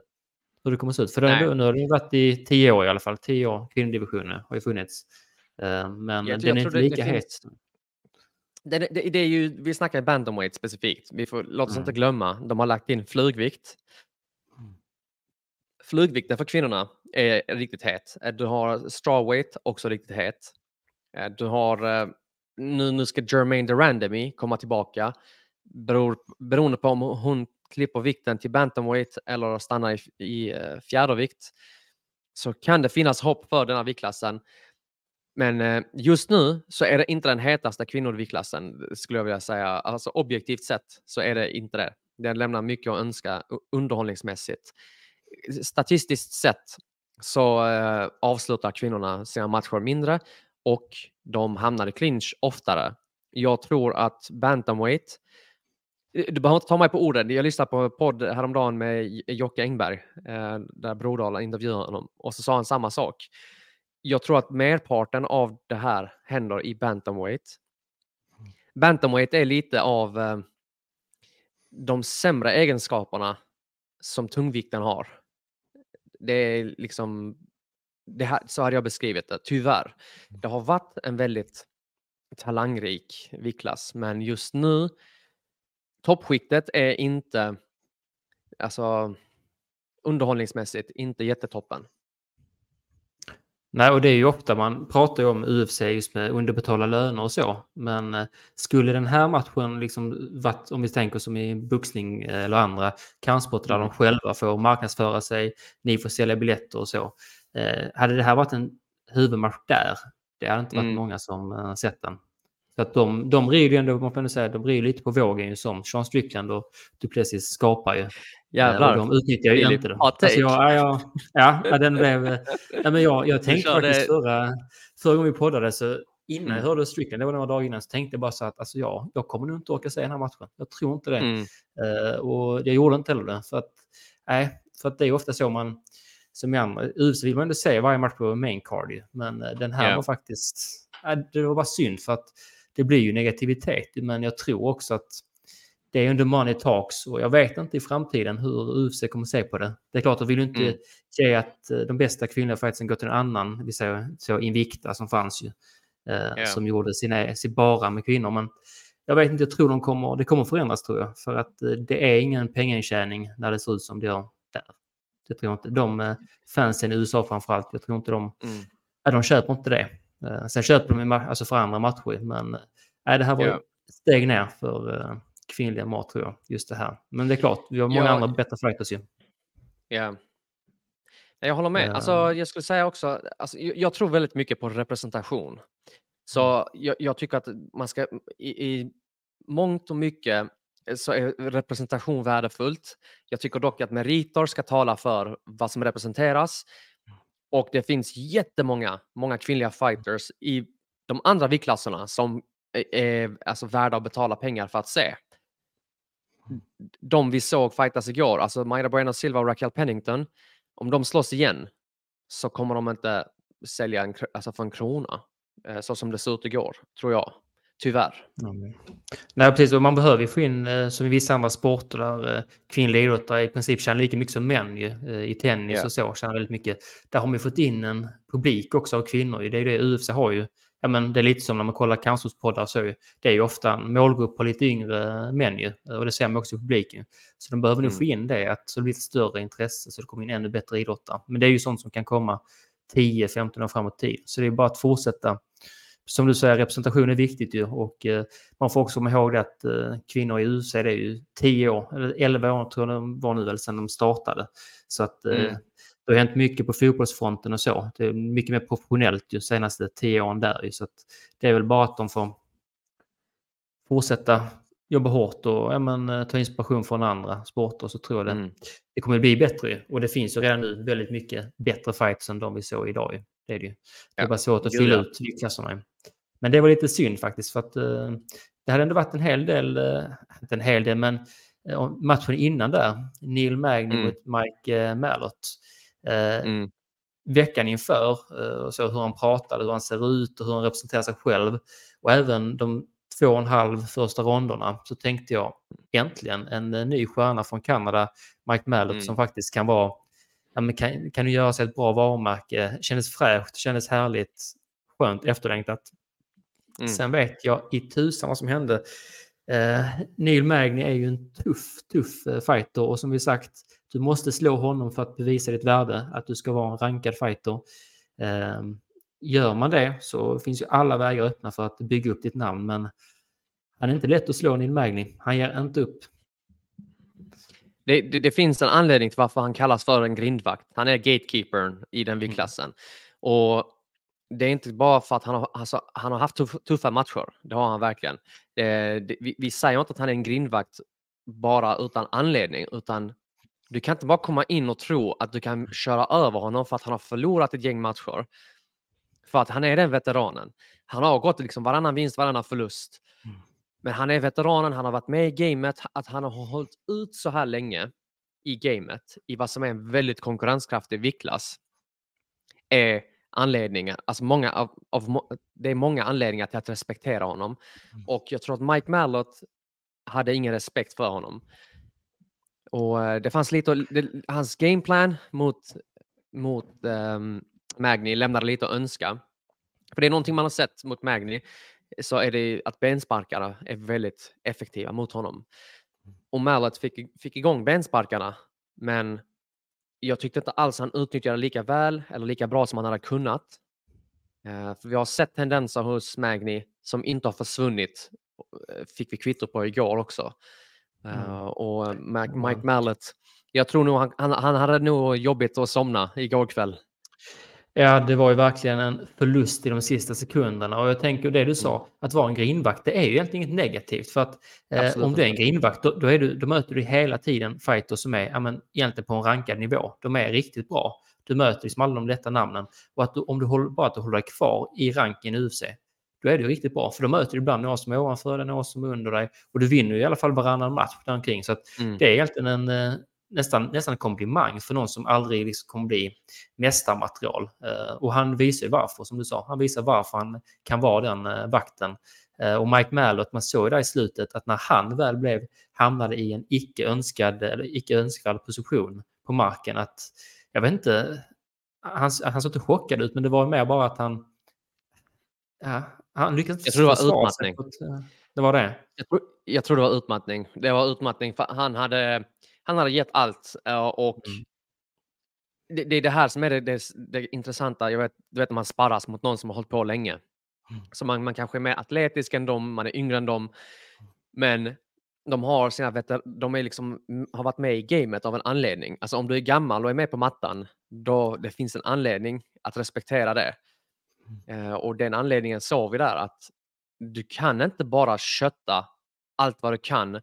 Hur det kommer se ut. För det, Nej. nu har det varit i tio år i alla fall. Tio år, kvinnodivisionen har ju funnits. Eh, Men Jag- den jag är inte lika het. Det, det, det är ju, vi snackar bantamweight specifikt. Vi får, låt oss Mm. inte glömma, de har lagt in flugvikt. Flugvikten för kvinnorna är riktigt het. Eh, Du har strawweight, också riktigt het. Eh, Du har, nu, nu ska Jermaine Durandamy komma tillbaka. Beror, beroende på om hon klipper vikten till bantamweight eller stannar i, i eh, fjädervikt så kan det finnas hopp för den här viktklassen. Men eh, just nu så är det inte den hetaste kvinnoviktklassen skulle jag vilja säga. Alltså objektivt sett så är det inte det. Den lämnar mycket att önska underhållningsmässigt. Statistiskt sett så eh, avslutar kvinnorna sina matcher mindre och de hamnar i clinch oftare. Jag tror att bantamweight du behöver inte ta mig på orden. Jag lyssnade på en podd häromdagen med Jocke Engberg eh, där Brodal intervjuade honom och så sa han samma sak. Jag tror att merparten av det här händer i bantamweight. Bantamweight är lite av eh, de sämre egenskaperna som tungvikten har. Det är liksom, det här, så hade jag beskrivit det, tyvärr. Det har varit en väldigt talangrik viktklass, men just nu toppskiktet är inte, alltså underhållningsmässigt, inte jättetoppen. Nej, och det är ju ofta man pratar ju om UFC just med underbetalda löner och så. Men eh, skulle den här matchen liksom varit, om vi tänker som i boxning eh, eller andra kampsporter där de själva får marknadsföra sig, ni får sälja biljetter och så. Eh, hade det här varit en huvudmatch där, det hade inte varit Mm. många som eh, sett den. Så att de, de rider ju ändå, man får säga, de rider lite på vågen ju som Sean Strickland och Duplessis skapar ju. Jävlar. Eh, Och de utnyttjar ju inte det. Alltså jag, ja, jag, ja, ja, den blev... eh, Ja, men jag, jag tänkte körde- faktiskt förra, förra gången vi poddade så innan jag Mm. hörde Strickland, det var några dagar innan, så tänkte jag bara så att alltså, ja, jag kommer nog inte orka se den här matchen. Jag tror inte det. Mm. Eh, och jag gjorde inte heller det. För att, nej, för att det är ofta så man, som i andra, UFC vill man ändå se varje match på main card ju. Men eh, den här Ja. var faktiskt, det var bara synd för att det blir ju negativitet. Men jag tror också att det är under money talks och jag vet inte i framtiden hur UFC kommer se på det. Det är klart, de vill ju inte Mm. ge att eh, de bästa kvinnliga fightsen går till en annan, vi säger så Invicta som fanns ju, eh, Ja. som gjorde sina, sin bara med kvinnor. Men jag vet inte, jag tror de kommer, det kommer förändras tror jag. För att eh, det är ingen pengaintjäning när det ser ut som det gör där. Det tror jag inte. De eh, fansen i USA framförallt, jag tror inte de, Mm. ja, de köper inte det. Eh, Sen köper de alltså för andra matcher, men eh, nej, det här var Ja. ett steg ner för eh, kvinnliga mat tror jag, just det här. Men det är klart, vi har många Ja. andra bättre fighters ju. Ja. Jag håller med. Ja. Alltså, jag skulle säga också, alltså, jag, tror väldigt mycket på representation. Så Mm. jag, jag tycker att man ska, i, i mångt och mycket eh, så är representation värdefullt. Jag tycker dock att meriter ska tala för vad som representeras. Och det finns jättemånga många kvinnliga fighters i de andra viktklasserna som är, är alltså värda att betala pengar för att se. De vi såg fightas igår, alltså Mayra Bueno Silva och Raquel Pennington, om de slåss igen så kommer de inte sälja en, alltså för en krona. eh, Så som det såg ut igår, tror jag. Tyvärr. Mm. Nej, precis. Och man behöver ju få in, eh, som i vissa andra sporter, där eh, kvinnliga idrottare i princip tjänar lika mycket som män eh, I tennis Ja. och så tjänar väldigt mycket. Där har man ju fått in en publik också av kvinnor. Det är det UFC har ju. Ja, men det är lite som när man kollar cancerpoddar så. Det är ju ofta en målgrupp på lite yngre män ju. Och det ser man också i publiken. Så de behöver nog Mm. få in det, att så det blir ett större intresse så det kommer in ännu bättre idrottare. Men det är ju sånt som kan komma 10-15 år framåt i tid. Så det är bara att fortsätta som du säger, representation är viktigt ju och eh, man får också komma ihåg att eh, kvinnor i USA det är ju 10 år, eller 11 år tror jag de var nu väl sedan de startade. Så att eh, Mm. det har hänt mycket på fotbollsfronten och så. Det är mycket mer professionellt ju senaste 10 åren där ju. Så att det är väl bara att de får fortsätta jobba hårt och ja, men, eh, ta inspiration från andra sporter så tror jag det, Mm. det kommer bli bättre. ju. Och det finns ju redan nu väldigt mycket bättre fights än de vi såg idag. Ju. Det är det ju. Det är Ja, bara svårt att fylla ut viktklasserna. Men det var lite synd faktiskt för att eh, det hade ändå varit en hel del, eh, inte en hel del, men eh, matchen innan där, Neil Magny Mm. mot Mike Mallott. Mm. Veckan inför, och så hur han pratade, hur han ser ut och hur han representerar sig själv. Och även de två och en halv första ronderna så tänkte jag äntligen en ny stjärna från Kanada, Mike Mallott, Mm. som faktiskt kan vara kan, kan du göra sig ett bra varumärke? Kändes fräscht, kändes härligt, skönt, efterlängtat. Mm. Sen vet jag i tusan vad som hände. Eh, Neil Magny är ju en tuff, tuff eh, fighter och som vi sagt, du måste slå honom för att bevisa ditt värde, att du ska vara en rankad fighter. Eh, gör man det så finns ju alla vägar öppna för att bygga upp ditt namn, men han är inte lätt att slå Neil Magny. Han ger inte upp. Det, det, det finns en anledning till varför han kallas för en grindvakt. Han är gatekeepern i den viktklassen. Och det är inte bara för att han har, alltså, han har haft tuff, tuffa matcher. Det har han verkligen. Det, det, vi, vi säger inte att han är en grindvakt bara utan anledning, utan du kan inte bara komma in och tro att du kan köra över honom för att han har förlorat ett gäng matcher. För att han är den veteranen. Han har gått liksom varannan vinst, varannan förlust. Mm. Men han är veteranen, han har varit med i gamet, att han har hållit ut så här länge i gamet, i vad som är en väldigt konkurrenskraftig viktklass, är anledningar, alltså många av, av, det är många anledningar till att respektera honom. Mm. Och jag tror att Mike Mallott hade ingen respekt för honom. Och eh, det fanns lite, det, hans gameplan mot, mot um, Magni lämnade lite att önska. För det är någonting man har sett mot Magni, så är det att bensparkarna är väldigt effektiva mot honom. Och Mallott fick, fick igång bensparkarna, men jag tyckte inte alls han utnyttjade lika väl eller lika bra som han hade kunnat. Eh, för vi har sett tendenser hos Magni som inte har försvunnit. eh, Fick vi kvitto på igår också. Eh, Mm. och Mac- Mike Mallett, jag tror nog han, han, han hade nog jobbigt att somna igår kväll. Ja, det var ju verkligen en förlust i de sista sekunderna. Och jag tänker det du sa, att vara en grindvakt, det är ju egentligen inget negativt. För att eh, om du är en grindvakt, då, då, är du, då möter du hela tiden fighters som är ja, men, egentligen på en rankad nivå. De är riktigt bra. Du möter liksom alla de lätta namnen. Och att du, om du håller, bara att du håller dig kvar i ranken i UFC, då är det ju riktigt bra. För då möter du ibland några som är ovanför dig, några som är under dig. Och du vinner ju i alla fall varannan match där omkring. Så Mm. det är egentligen en, eh, nästan, nästan en komplimang för någon som aldrig liksom kommer bli mästarmaterial. Eh, och han visar ju varför, som du sa. Han visar varför han kan vara den eh, vakten. Eh, och Mike Mallott, man såg ju där i slutet att när han väl blev, hamnade i en icke önskad eller icke önskvärd position på marken, att jag vet inte, han, han såg inte chockad ut, men det var mer bara att han Ja, han lyckades inte Jag tror det var utmattning. Det var det. Jag tror, jag tror det var utmattning. Det var utmattning för han hade, han hade gett allt eh, och Mm. det, det är det här som är det, det, det intressanta. Jag vet, du vet när man sparras mot någon som har hållit på länge. Mm. Så man, man kanske är mer atletisk än dem, man är yngre än dem. Men de har sina veter, de är liksom, har varit med i gamet av en anledning. Alltså om du är gammal och är med på mattan, då det finns en anledning att respektera det. Eh, och den anledningen såg vi där att du kan inte bara kötta allt vad du kan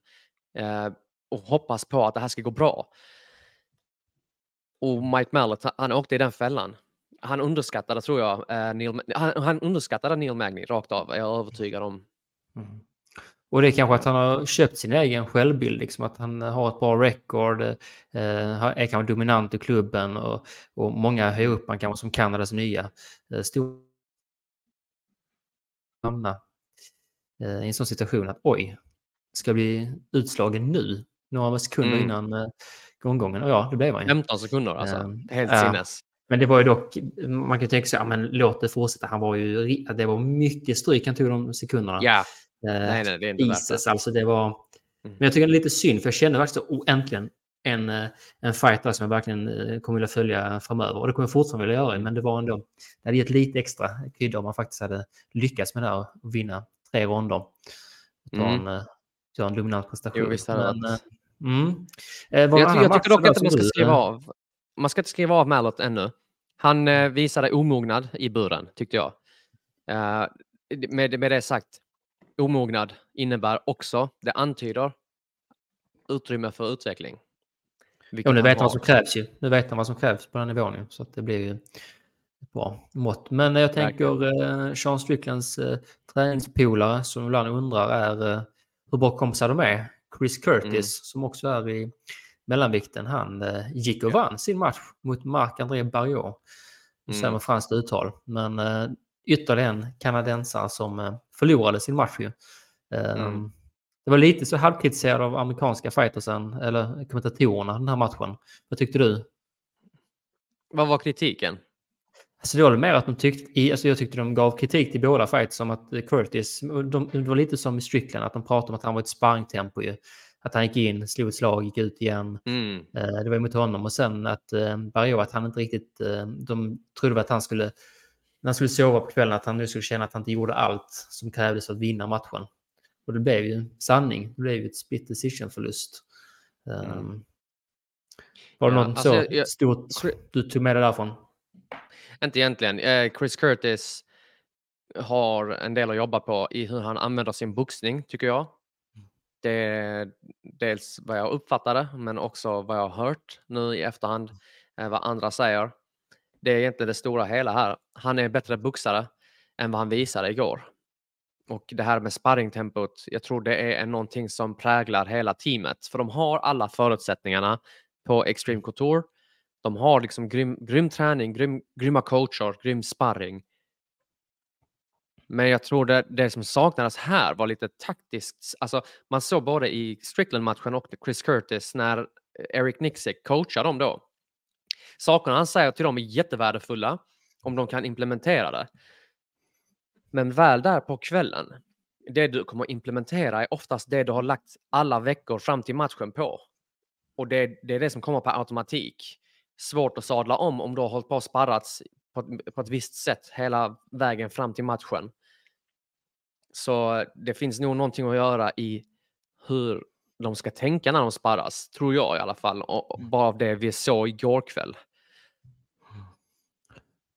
eh, och hoppas på att det här ska gå bra. Och Mike Mallett, han- åkte i den fällan. Han underskattade, tror jag, eh, Neil, han, han underskattade Neil Magny rakt av, är jag övertygad om. Mm. Och det är kanske att han har köpt sin egen självbild, liksom att han har ett bra record, eh, är kanske dominant i klubben och, och många höjer upp han kanske som Kanadas nya eh, stor hamna eh, i en sån situation att oj, ska jag bli utslagen nu, några sekunder Mm. innan eh, omgången. Och ja, det blev han ju. 15 sekunder alltså. Ehm, Helt ja. sinnes. Men det var ju dock, man kan tänka sig, ja, men låt det fortsätta. Han var ju, det var mycket stryk han tog de sekunderna. Ja, Eh, nej, nej, det är inte värt Jesus, det. alltså det var... Mm. Men jag tycker det är lite synd, för jag kände faktiskt oh, äntligen en, eh, en fighter som jag verkligen eh, kommer vilja följa framöver. Och det kommer jag fortfarande vilja göra, men det var ändå... Det hade gett lite extra krydda om man faktiskt hade lyckats med det här och vinna tre ronder. Ta Mm. en, eh, göra en dominant prestation. Jo, visst hade men, eh, mm. Eh, Jag, jag tycker dock inte man ska skriva eh, av. Man ska inte skriva av Mallot ännu. Han eh, visade omognad i buren, tyckte jag. Eh, med, med det sagt, omognad innebär också, det antyder utrymme för utveckling. Ja, nu vet han vad som krävs ju. Nu vet han vad som krävs på den nivån ju. Så att det blir ju ett bra mått. Men jag tänker eh, Sean Stricklands eh, träningspolare som ibland undrar är eh, hur bra kompisar de är. Chris Curtis Mm. som också är i mellanvikten. Han eh, gick och vann sin match mot Marc-André Barriot. Nu säger Mm. man franskt uttal. Men eh, ytterligare en kanadensare som eh, förlorade sin match ju. Eh, Mm. Det var lite så halvkritiserad av amerikanska fightersen, eller kommentatorerna, den här matchen. Vad tyckte du? Vad var kritiken? Alltså det var mer att de tyckte, alltså jag tyckte de gav kritik till båda fights som att eh, Curtis, de, det var lite som i Strickland, att de pratade om att han var ett sparringtempo ju. Att han gick in, slog ett slag, gick ut igen. Mm. Eh, Det var emot honom och sen att eh, Barrio, att han inte riktigt, eh, de trodde att han skulle, när han skulle sova på kvällen, att han nu skulle känna att han inte gjorde allt som krävdes för att vinna matchen. Och det blev ju sanning, det blev ju ett split decision-förlust. Um, var det Ja, något alltså så jag- jag- stort du tog med dig därifrån? Inte egentligen. Eh, Chris Curtis har en del att jobba på i hur han använder sin boxning, tycker jag. Det är dels vad jag uppfattade, men också vad jag har hört nu i efterhand, eh, vad andra säger. Det är egentligen det stora hela här. Han är bättre boxare än vad han visade igår. Och det här med sparringtempot, jag tror det är någonting som präglar hela teamet. För de har alla förutsättningarna på Extreme Couture. De har liksom grym, grym träning, grym, grymma coacher, grym sparring. Men jag tror det, det som saknades här var lite taktiskt. Alltså, man såg både i Strickland-matchen och Chris Curtis när eh, Eric Nixick coachar dem då. Sakerna han säger till dem är jättevärdefulla om de kan implementera det. Men väl där på kvällen, det du kommer implementera är oftast det du har lagt alla veckor fram till matchen på. Och det, det är det som kommer på automatik. Svårt att sadla om om du har hållit på och sparrats på ett, på ett visst sätt hela vägen fram till matchen. Så det finns nog någonting att göra i hur de ska tänka när de sparras, tror jag i alla fall. Och och bara av det vi såg igår kväll.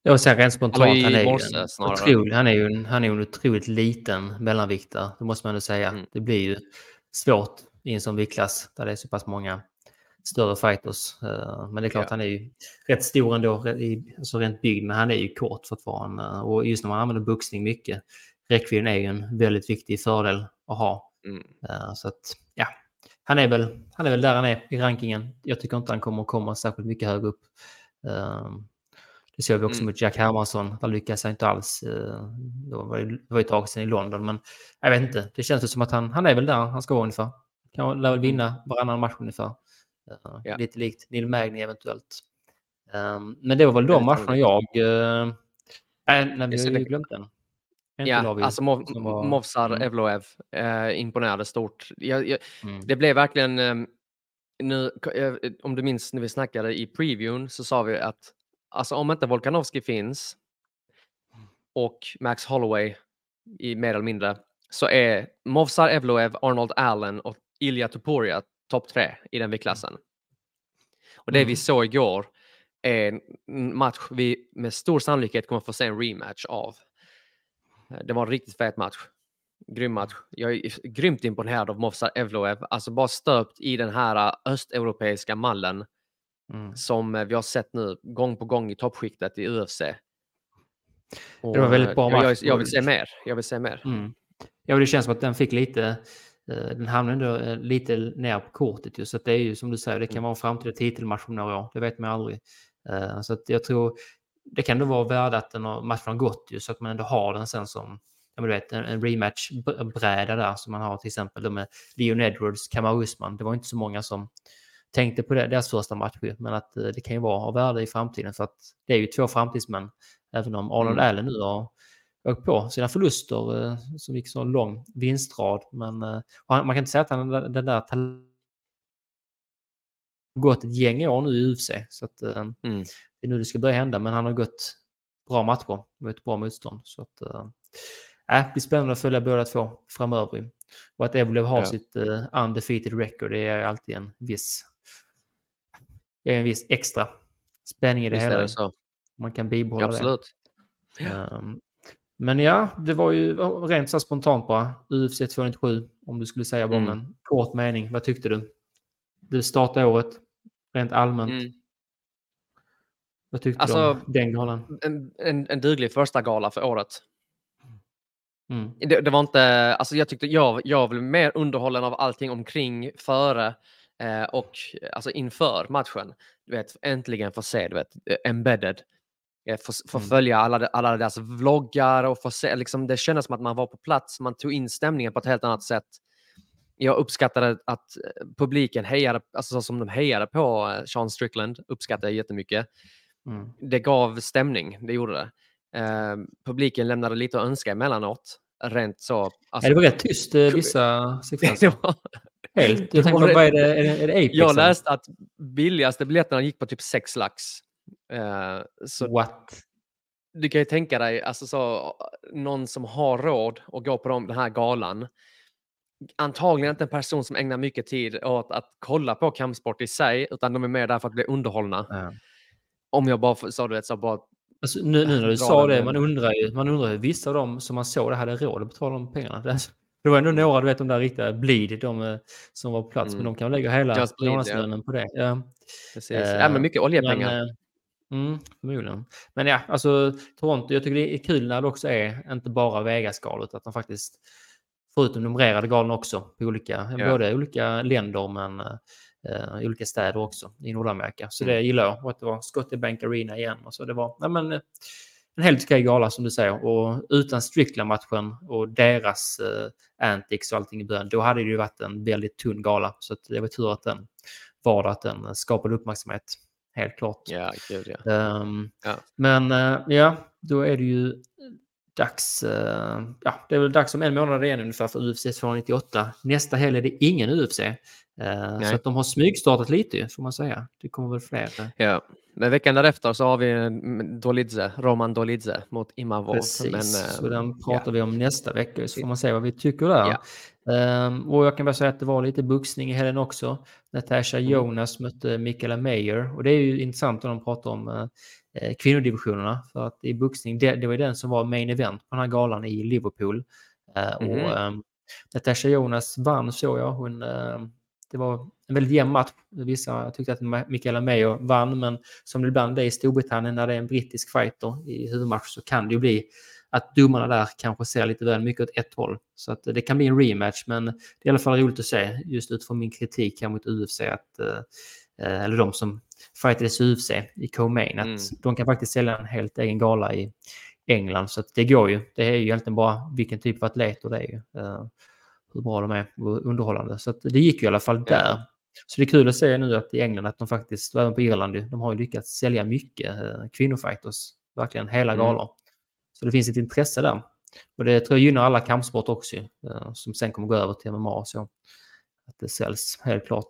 Jag vill säga rent spontant, i han är, morse otrolig, han, är ju en, han är ju en otroligt liten mellanviktare, det måste man ändå säga. Mm. Det blir ju svårt i en sån viktklass där det är så pass många större fighters. Eh, Men det är klart, Ja. han är ju rätt stor ändå, alltså rent byggd, men han är ju kort fortfarande. Och just när man använder boxning mycket, räckvidden är ju en väldigt viktig fördel att ha. Mm. Eh, Så att, ja, han är, väl, han är väl där han är i rankingen. Jag tycker inte han kommer att komma särskilt mycket högre upp. Eh, Det såg vi också Mm. mot Jack Hermansson. Där lyckades han inte alls. var det, var ju ett tag sedan i London, men jag vet inte. Det känns som att han, han är väl där han ska vara ungefär. Kan lär väl vinna varannan match ungefär. Eh. Ja. Lite likt Neil Magny eventuellt. Um, men det var väl de matcherna jag... Uh, äh, nej, vi har ju glömt den. Ja, Lavi, alltså Mov, var- Movsar Mm. Evloev eh, imponerade stort. Jag, jag, Mm. det blev verkligen... Eh, nu, eh, om du minns när vi snackade i previewn så sa vi att alltså, om inte Volkanovski finns och Max Holloway i mer eller mindre så är Movsar Evloev, Arnold Allen och Ilya Topuria topp tre i den viktklassen. Och det vi Mm. såg igår är en match vi med stor sannolikhet kommer få se en rematch av. Eh, Det var en riktigt fet match. Grym match. Jag är grymt imponerad av Movsar Evloev. Alltså bara stöpt i den här eh, östeuropeiska mallen Mm. som eh, vi har sett nu gång på gång i toppskiktet i UFC. Och, Det var väldigt bra jag, jag, match. jag vill se mer. Jag vill se mer. Mm. Ja, det känns som att den fick lite, den hamnade ändå eh, lite ner på kortet ju. Så det är ju som du säger, det kan Mm. vara en framtida titelmatch om några år. Det vet man aldrig. Eh, Så att jag tror det kan då vara värde att den har, matchen har gått ju så att man ändå har den sen som ja, men du vet, en, en rematch-bräda där som man har till exempel med Leon Edwards, Kamaru Usman. Det var inte så många som tänkte på det, deras första match men att eh, det kan ju vara av värde i framtiden för att det är ju två framtidsmän. Även om Arnold Mm. Allen nu har åkt på sina förluster eh, som gick så lång vinstrad. Men eh, man kan inte säga att han den där tal- gått ett gäng år nu i UFC. Så att, eh, Mm. det är nu det ska börja hända, men han har gått bra matcher med ett bra motstånd. Så att, äh, det blir spännande att följa båda två framöver. Och att Evlev har Ja. sitt uh, undefeated record, det är alltid en viss, är en viss extra spänning i det Visst hela. Man kan bibehålla det. Absolut. Men ja, det var ju rent så spontant bara. UFC 297, om du skulle säga bara Mm. en kort mening. Vad tyckte du? Du startade året, rent allmänt. Mm. Vad tyckte Alltså- du om den galan? En, en, en duglig första gala för året. Mm. Det, det var inte, alltså jag tyckte jag, jag blev mer underhållen av allting omkring, före eh, och alltså inför matchen. Du vet, äntligen få se, du vet, eh, embedded. Eh, Få, få Mm. följa alla, alla deras vloggar och få se, liksom, det kändes som att man var på plats, man tog in stämningen på ett helt annat sätt. Jag uppskattade att eh, publiken hejade, alltså så som de hejade på eh, Sean Strickland, uppskattade jag jättemycket. Mm. det gav stämning, det gjorde det. Eh, publiken lämnade lite att önska emellanåt. Rent så. Alltså, det var rätt tyst vissa sekvenser. Helt. Jag tänkte, vad är det? Är det, är det Apex? jag läste att billigaste biljetterna gick på typ 6 lax. Eh, så What? du kan ju tänka dig, alltså så, någon som har råd att gå på de, den här galan. Antagligen inte en person som ägnar mycket tid åt att kolla på kampsport i sig, utan de är med där för att bli underhållna. Ja. Om jag bara sa du vet, så bara Alltså, nu, nu när du sa det, man undrar ju, man undrar hur vissa av dem som man såg det hade råd att betala de pengarna. Det, det var ändå några, du vet de där riktiga bleed, de eh, som var på plats, men Mm. de kan lägga hela Bleed, ja. månadslönen på det. Ja. precis. Eh, ja, men mycket oljepengar. Men, eh, mm, förmodligen. Men ja, alltså Toronto, jag tycker det är kul när det också är inte bara Vegas-galet, att de faktiskt, förutom numrerade galor också, på olika, Ja. både olika länder men eh, olika städer också i Nordamerika. Så Mm. det gillar jag. Och att det var Scotiabank Arena igen. Och så det var nej, men, en helt okej gala som du säger. Och utan Strickland-matchen och deras eh, antics och allting i början, då hade det ju varit en väldigt tunn gala. Så det var tur att den var att den skapade uppmärksamhet. Helt klart. Ja, gud ja. Ehm, Ja. Men eh, ja, då är det ju dags. eh, ja, det är väl dags om en månad igen ungefär för UFC 298. Nästa helg är det ingen UFC. eh, Nej. så att de har smygstartat lite får man säga. Det kommer väl fler. eh, ja. Men veckan därefter så har vi mm, Dolidze, Roman Dolidze mot Imavov. Precis, Men, eh, så den ja. pratar vi om nästa vecka så får man se vad vi tycker där. Ja. Ehm, och jag kan bara säga att det var lite boxning i helgen också. Natasha Mm. Jonas mötte Michaela Mayer och det är ju intressant när de pratar om eh, kvinnodivisionerna för att i boxning, det, det var ju den som var main event på den här galan i Liverpool. Eh, Mhm. Och ehm, Natasha Jonas vann såg jag. Hon, ehm, det var en väldigt jämn match. Vissa tyckte att Michaela Mayer vann, men som det ibland är i Storbritannien när det är en brittisk fighter i huvudmatch så kan det ju bli att domarna där kanske ser lite väl mycket åt ett håll. Så att det kan bli en rematch, men det är i alla fall roligt att se just utifrån min kritik här mot UFC, att, eh, eller de som fightades i UFC i Co-Main, att Mm. de kan faktiskt sälja en helt egen gala i England. Så att det går ju. Det är ju egentligen bara vilken typ av atleter det är ju. eh, hur bra de är och underhållande. Så det gick ju i alla fall där. Så det är kul att se nu att i England att de faktiskt, och även på Irland, de har ju lyckats sälja mycket eh, kvinnofighters. Verkligen hela Mm. Så det finns ett intresse där. Och det tror jag gynnar alla kampsport också, eh, som sen kommer gå över till MMA och så. Att det säljs, helt klart.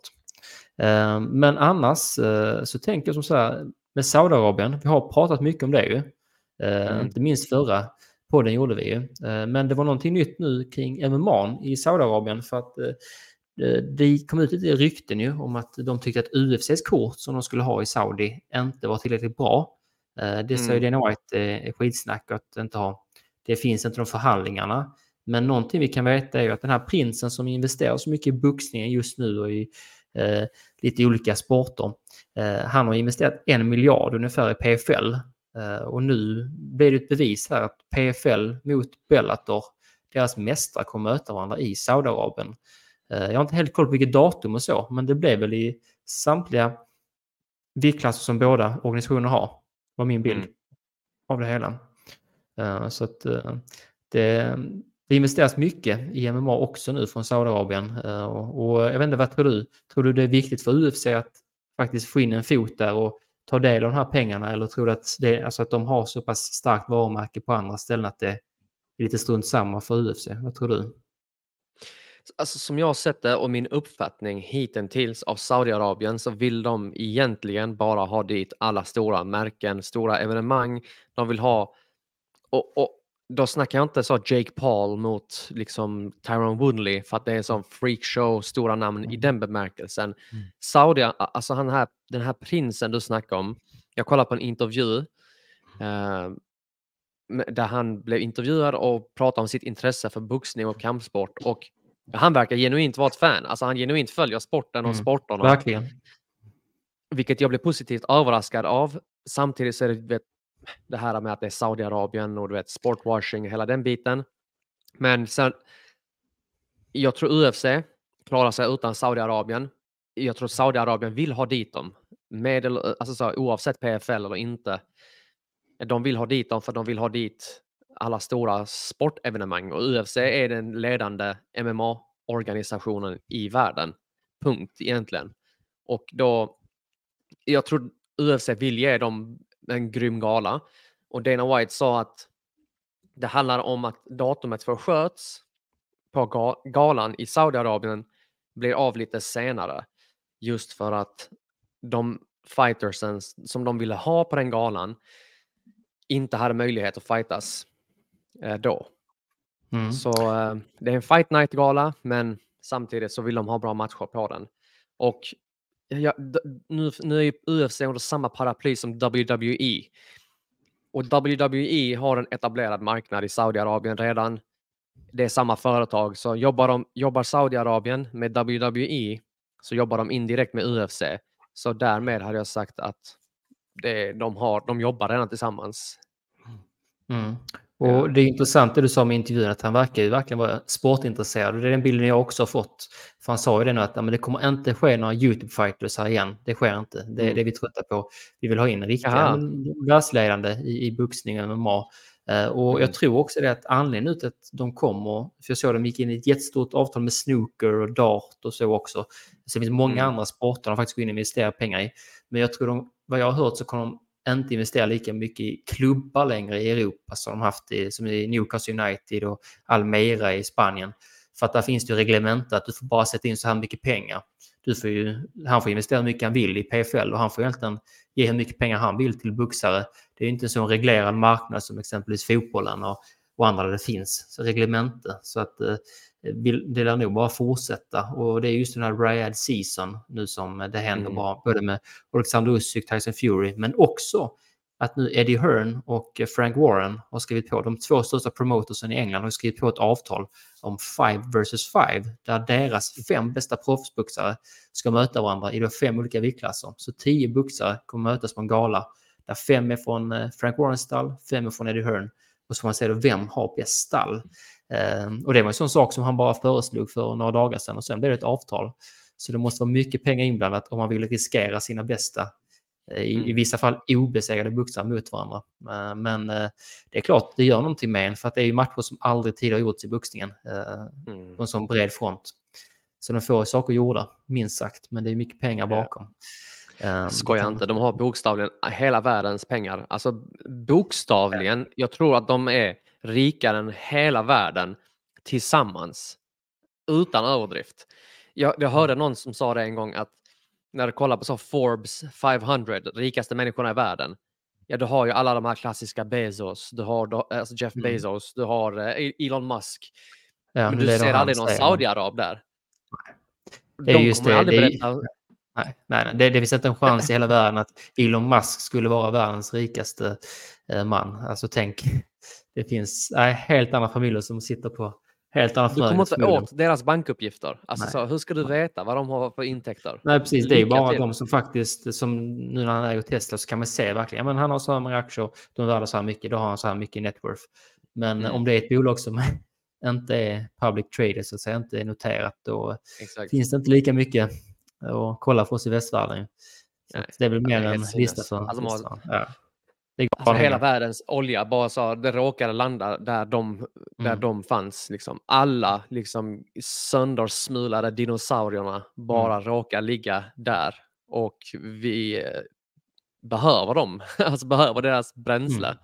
Eh, Men annars eh, så tänker jag som så här, med Saudiarabien, vi har pratat mycket om det ju. Mm. Inte minst förra podden gjorde vi ju. Men det var någonting nytt nu kring MMA i Saudiarabien för att det kom ut lite rykten ju om att de tyckte att UFCs kort som de skulle ha i Saudi inte var tillräckligt bra. Eh, Det sa ju Mm. Dana White eh, är skitsnack att inte ha. Det finns inte de förhandlingarna. Men någonting vi kan veta är ju att den här prinsen som investerar så mycket i boxningen just nu och i eh, lite olika sporter. Eh, han har investerat en miljard ungefär i PFL. Eh, och nu blir det ett bevis här att PFL mot Bellator, deras mästare kommer möta varandra i Saudiarabien. Eh, jag har inte helt koll på vilket datum och så, men det blev väl i samtliga viktklasser som båda organisationer har, var min bild Mm. av det hela. Eh, så att eh, det, det investeras mycket i MMA också nu från Saudiarabien. Och, och jag vet inte, vad tror du? Tror du det är viktigt för UFC att faktiskt få in en fot där och ta del av de här pengarna eller tror du att, det, alltså att de har så pass starkt varumärke på andra ställen att det är lite strunt samma för UFC? Vad tror du? Alltså, som jag har sett det och min uppfattning hittills av Saudiarabien så vill de egentligen bara ha dit alla stora märken, stora evenemang. De vill ha, och, och då snackar jag inte så Jake Paul mot liksom Tyron Woodley för att det är en sån freakshow, stora namn i den bemärkelsen. Mm. Saudi, alltså han här, den här prinsen du snackar om, jag kollade på en intervju eh, där han blev intervjuad och pratade om sitt intresse för boxning och kampsport och han verkar genuint vara ett fan. Alltså han genuint följer sporten och Mm, sporterna. Verkligen. Vilket jag blev positivt överraskad av. Samtidigt så är det vet, det här med att det är Saudiarabien och du vet sportwashing och hela den biten. Men sen, jag tror UFC klarar sig utan Saudiarabien. Jag tror Saudiarabien vill ha dit dem. Med, alltså så, oavsett PFL eller inte. De vill ha dit dem för de vill ha dit alla stora sportevenemang och UFC är den ledande MMA-organisationen i världen. Punkt egentligen. Och då, jag tror UFC vill ge dem en grym gala. Och Dana White sa att det handlar om att datumet för sköts på ga- galan i Saudiarabien blir av lite senare. Just för att de fightersen som de ville ha på den galan inte hade möjlighet att fightas då. Mm. Så eh, det är en fight night-gala, men samtidigt så vill de ha bra matcher på den. Och ja, nu, nu är ju UFC under samma paraply som WWE. Och WWE har en etablerad marknad i Saudiarabien redan. Det är samma företag, så jobbar, de, jobbar Saudiarabien med WWE så jobbar de indirekt med UFC. Så därmed hade jag sagt att det, de, har, de jobbar redan tillsammans. Mm. Och det är intressant det du sa med intervjun, att han verkar ju verkligen vara sportintresserad. Och det är den bilden jag också har fått. För han sa ju det nu att men det kommer inte ske några YouTube-fighters här igen. Det sker inte. Det är Mm. det vi är trötta på. Vi vill ha in riktiga världsledande i, i boxning och MMA. Eh, och Mm. jag tror också det att anledningen till att de kommer, för jag såg de gick in i ett jättestort avtal med snooker och dart och så också. Så det finns många Mm. andra sporter de faktiskt går in och investerar pengar i. Men jag tror de, vad jag har hört så kommer de inte investerar lika mycket i klubbar längre i Europa som de haft i, som i Newcastle United och Almeida i Spanien. För att där finns det ju reglement att du får bara sätta in så här mycket pengar. Du får ju, han får investera hur mycket han vill i PFL och han får egentligen ge hur mycket pengar han vill till boxare. Det är ju inte en sån reglerad marknad som exempelvis fotbollen och, och andra där det finns så reglemente. Så att eh, vill- det lär nog bara fortsätta och det är just den här Riad Season nu som det händer Mm. bara både med Alexander Usyk, Tyson Fury men också att nu Eddie Hearn och Frank Warren har skrivit på, de två största promotorsen i England har skrivit på ett avtal om five versus five där deras fem bästa proffsboxare ska möta varandra i då fem olika viktklasser. Så tio boxare kommer mötas på en gala där fem är från eh, Frank Warrens stall, fem är från Eddie Hearn och så får man se då vem har bäst stall. Eh, och det var en sån sak som han bara föreslog för några dagar sedan och sen blev det ett avtal. Så det måste vara mycket pengar inblandat om man vill riskera sina bästa eh, i, i Mm. vissa fall obesegrade boxare mot varandra. Eh, Men eh, det är klart, det gör någonting med en för att det är ju matcher som aldrig tidigare gjorts i boxningen eh, Mm. på en sån bred front. Så de får saker gjorda, minst sagt, men det är mycket pengar bakom. Eh, Skoja det- inte, de har bokstavligen hela världens pengar. Alltså bokstavligen, jag tror att de är rikare än hela världen tillsammans. Utan överdrift. Jag, jag hörde någon som sa det en gång att när du kollar på så Forbes 500, rikaste människorna i världen, ja du har ju alla de här klassiska Bezos, du har då- alltså Jeff Mm. Bezos, du har eh, Elon Musk, Ja, men du ser aldrig någon. Saudiarab där. Det är De kommer det, aldrig det berätta Nej, nej, nej. Det, det finns inte en chans i hela världen att Elon Musk skulle vara världens rikaste eh, man. Alltså tänk, det finns nej, helt andra familjer som sitter på helt andra Du kommer inte åt deras bankuppgifter. Alltså, så, hur ska du veta vad de har för intäkter? Nej, precis. Det är bara till. de som faktiskt, som nu när han äger Tesla så kan man se verkligen, men han har så här många aktier, de är värda så här mycket, då har han så här mycket net worth. Men Mm. om det är ett bolag som inte är public traded, så att säga, inte är noterat, då Exakt. finns det inte lika mycket att kolla för oss i västvärlden. Nej. det är väl mer en lista för Alltså, man- listan. ja. Det Alltså, hela världens olja bara så, det råkade landa där de, där Mm. de fanns. Liksom. Alla liksom, söndersmulade dinosaurierna bara Mm. råkar ligga där. Och vi eh, behöver dem, alltså behöver deras bränsle. Mm.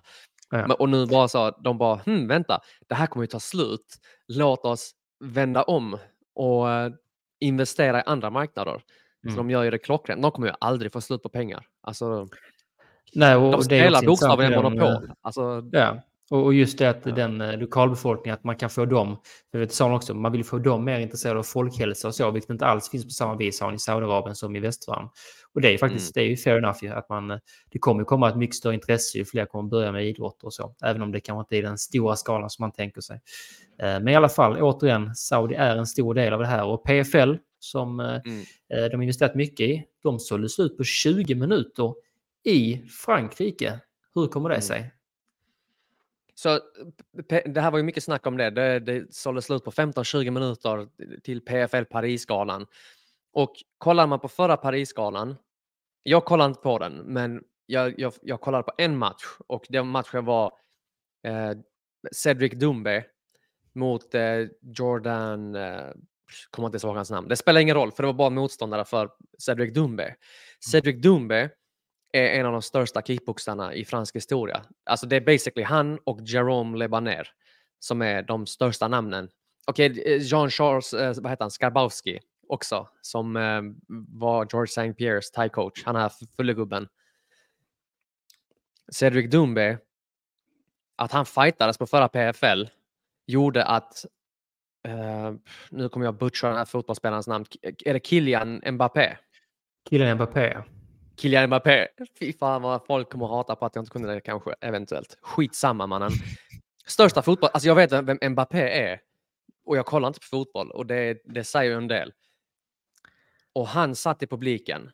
Ja. Men, och nu bara så, de bara, hm, vänta, det här kommer ju ta slut. Låt oss vända om och eh, investera i andra marknader. Mm. Så de gör ju det klockrent. De kommer ju aldrig få slut på pengar. Alltså, Nej, och de det är spelar bokstavligen monopol. Alltså, Ja, och just det att Ja. den eh, lokalbefolkningen, att man kan få dem, för det sa också, man vill få dem mer intresserade av folkhälsa och så, vilket inte alls finns på samma vis i Saudiarabien som i västvärlden. Och det är ju faktiskt, det är ju fair enough ju, att man, eh, det kommer komma ett mycket större intresse ju fler kommer börja med idrott och så, även om det kanske inte är den stora skalan som man tänker sig. Eh, Men i alla fall, återigen, Saudi är en stor del av det här och PFL som Mm. de investerat mycket i, de sålde slut på 20 minuter i Frankrike. Hur kommer det Mm. sig? Så det här var ju mycket snack om det. Det, det sålde slut på 15-20 minuter till PFL Parisgalan. Och kollar man på förra Parisgalan, jag kollade inte på den, men jag, jag, jag kollade på en match och den matchen var eh, Cedric Dumbe mot eh, Jordan, eh, kommer inte ihåg hans namn. Det spelar ingen roll, för det var bara motståndare för Cedric Dumbe. Cedric Dumbe är en av de största kickboxarna i fransk historia. Alltså det är basically han och Jerome Lebaner som är de största namnen. Okej, okay, Jean-Charles, eh, vad heter han, Skarbowski också, som eh, var George St. Pierres thai-coach. Han är fullegubben. Cedric Dumbe, att han fightades på förra PFL gjorde att, uh, nu kommer jag butcha den här fotbollsspelarens namn, är det Kylian Mbappé? Kylian Mbappé, Kylian Mbappé. Fy fan vad folk kommer hata på att jag inte kunde det kanske, eventuellt. Skitsamma mannen. Största fotboll, alltså jag vet vem Mbappé är och jag kollar inte på fotboll och det, det säger ju en del. Och han satt i publiken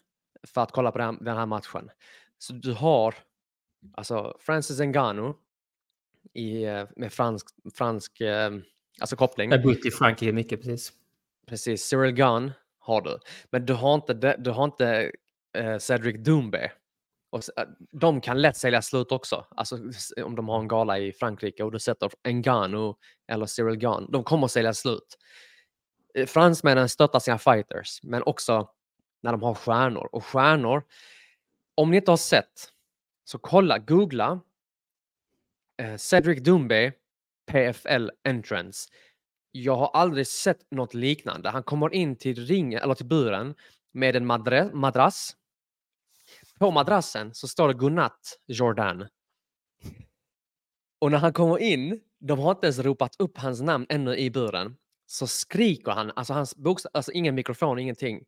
för att kolla på den, den här matchen. Så du har alltså Francis Ngannou i, eh, med fransk, fransk eh, alltså koppling. Jag bott i Frankrike mycket precis. Precis, Cyril Gunn har du. Men du har inte, du har inte eh, Cedric Dumbe. Och eh, de kan lätt sälja slut också. Alltså om de har en gala i Frankrike och du sätter Ngannou eller Cyril Gan. De kommer att sälja slut. Eh, fransmännen stöttar sina fighters, men också när de har stjärnor. Och stjärnor, om ni inte har sett, så kolla, googla eh, Cedric Dumbe PFL entrance. Jag har aldrig sett något liknande. Han kommer in till ringen, eller till buren med en madrass. På madrassen så står det godnatt Jordan. Och när han kommer in, de har inte ens ropat upp hans namn ännu i buren, så skriker han, alltså hans bokstav, alltså ingen mikrofon, ingenting.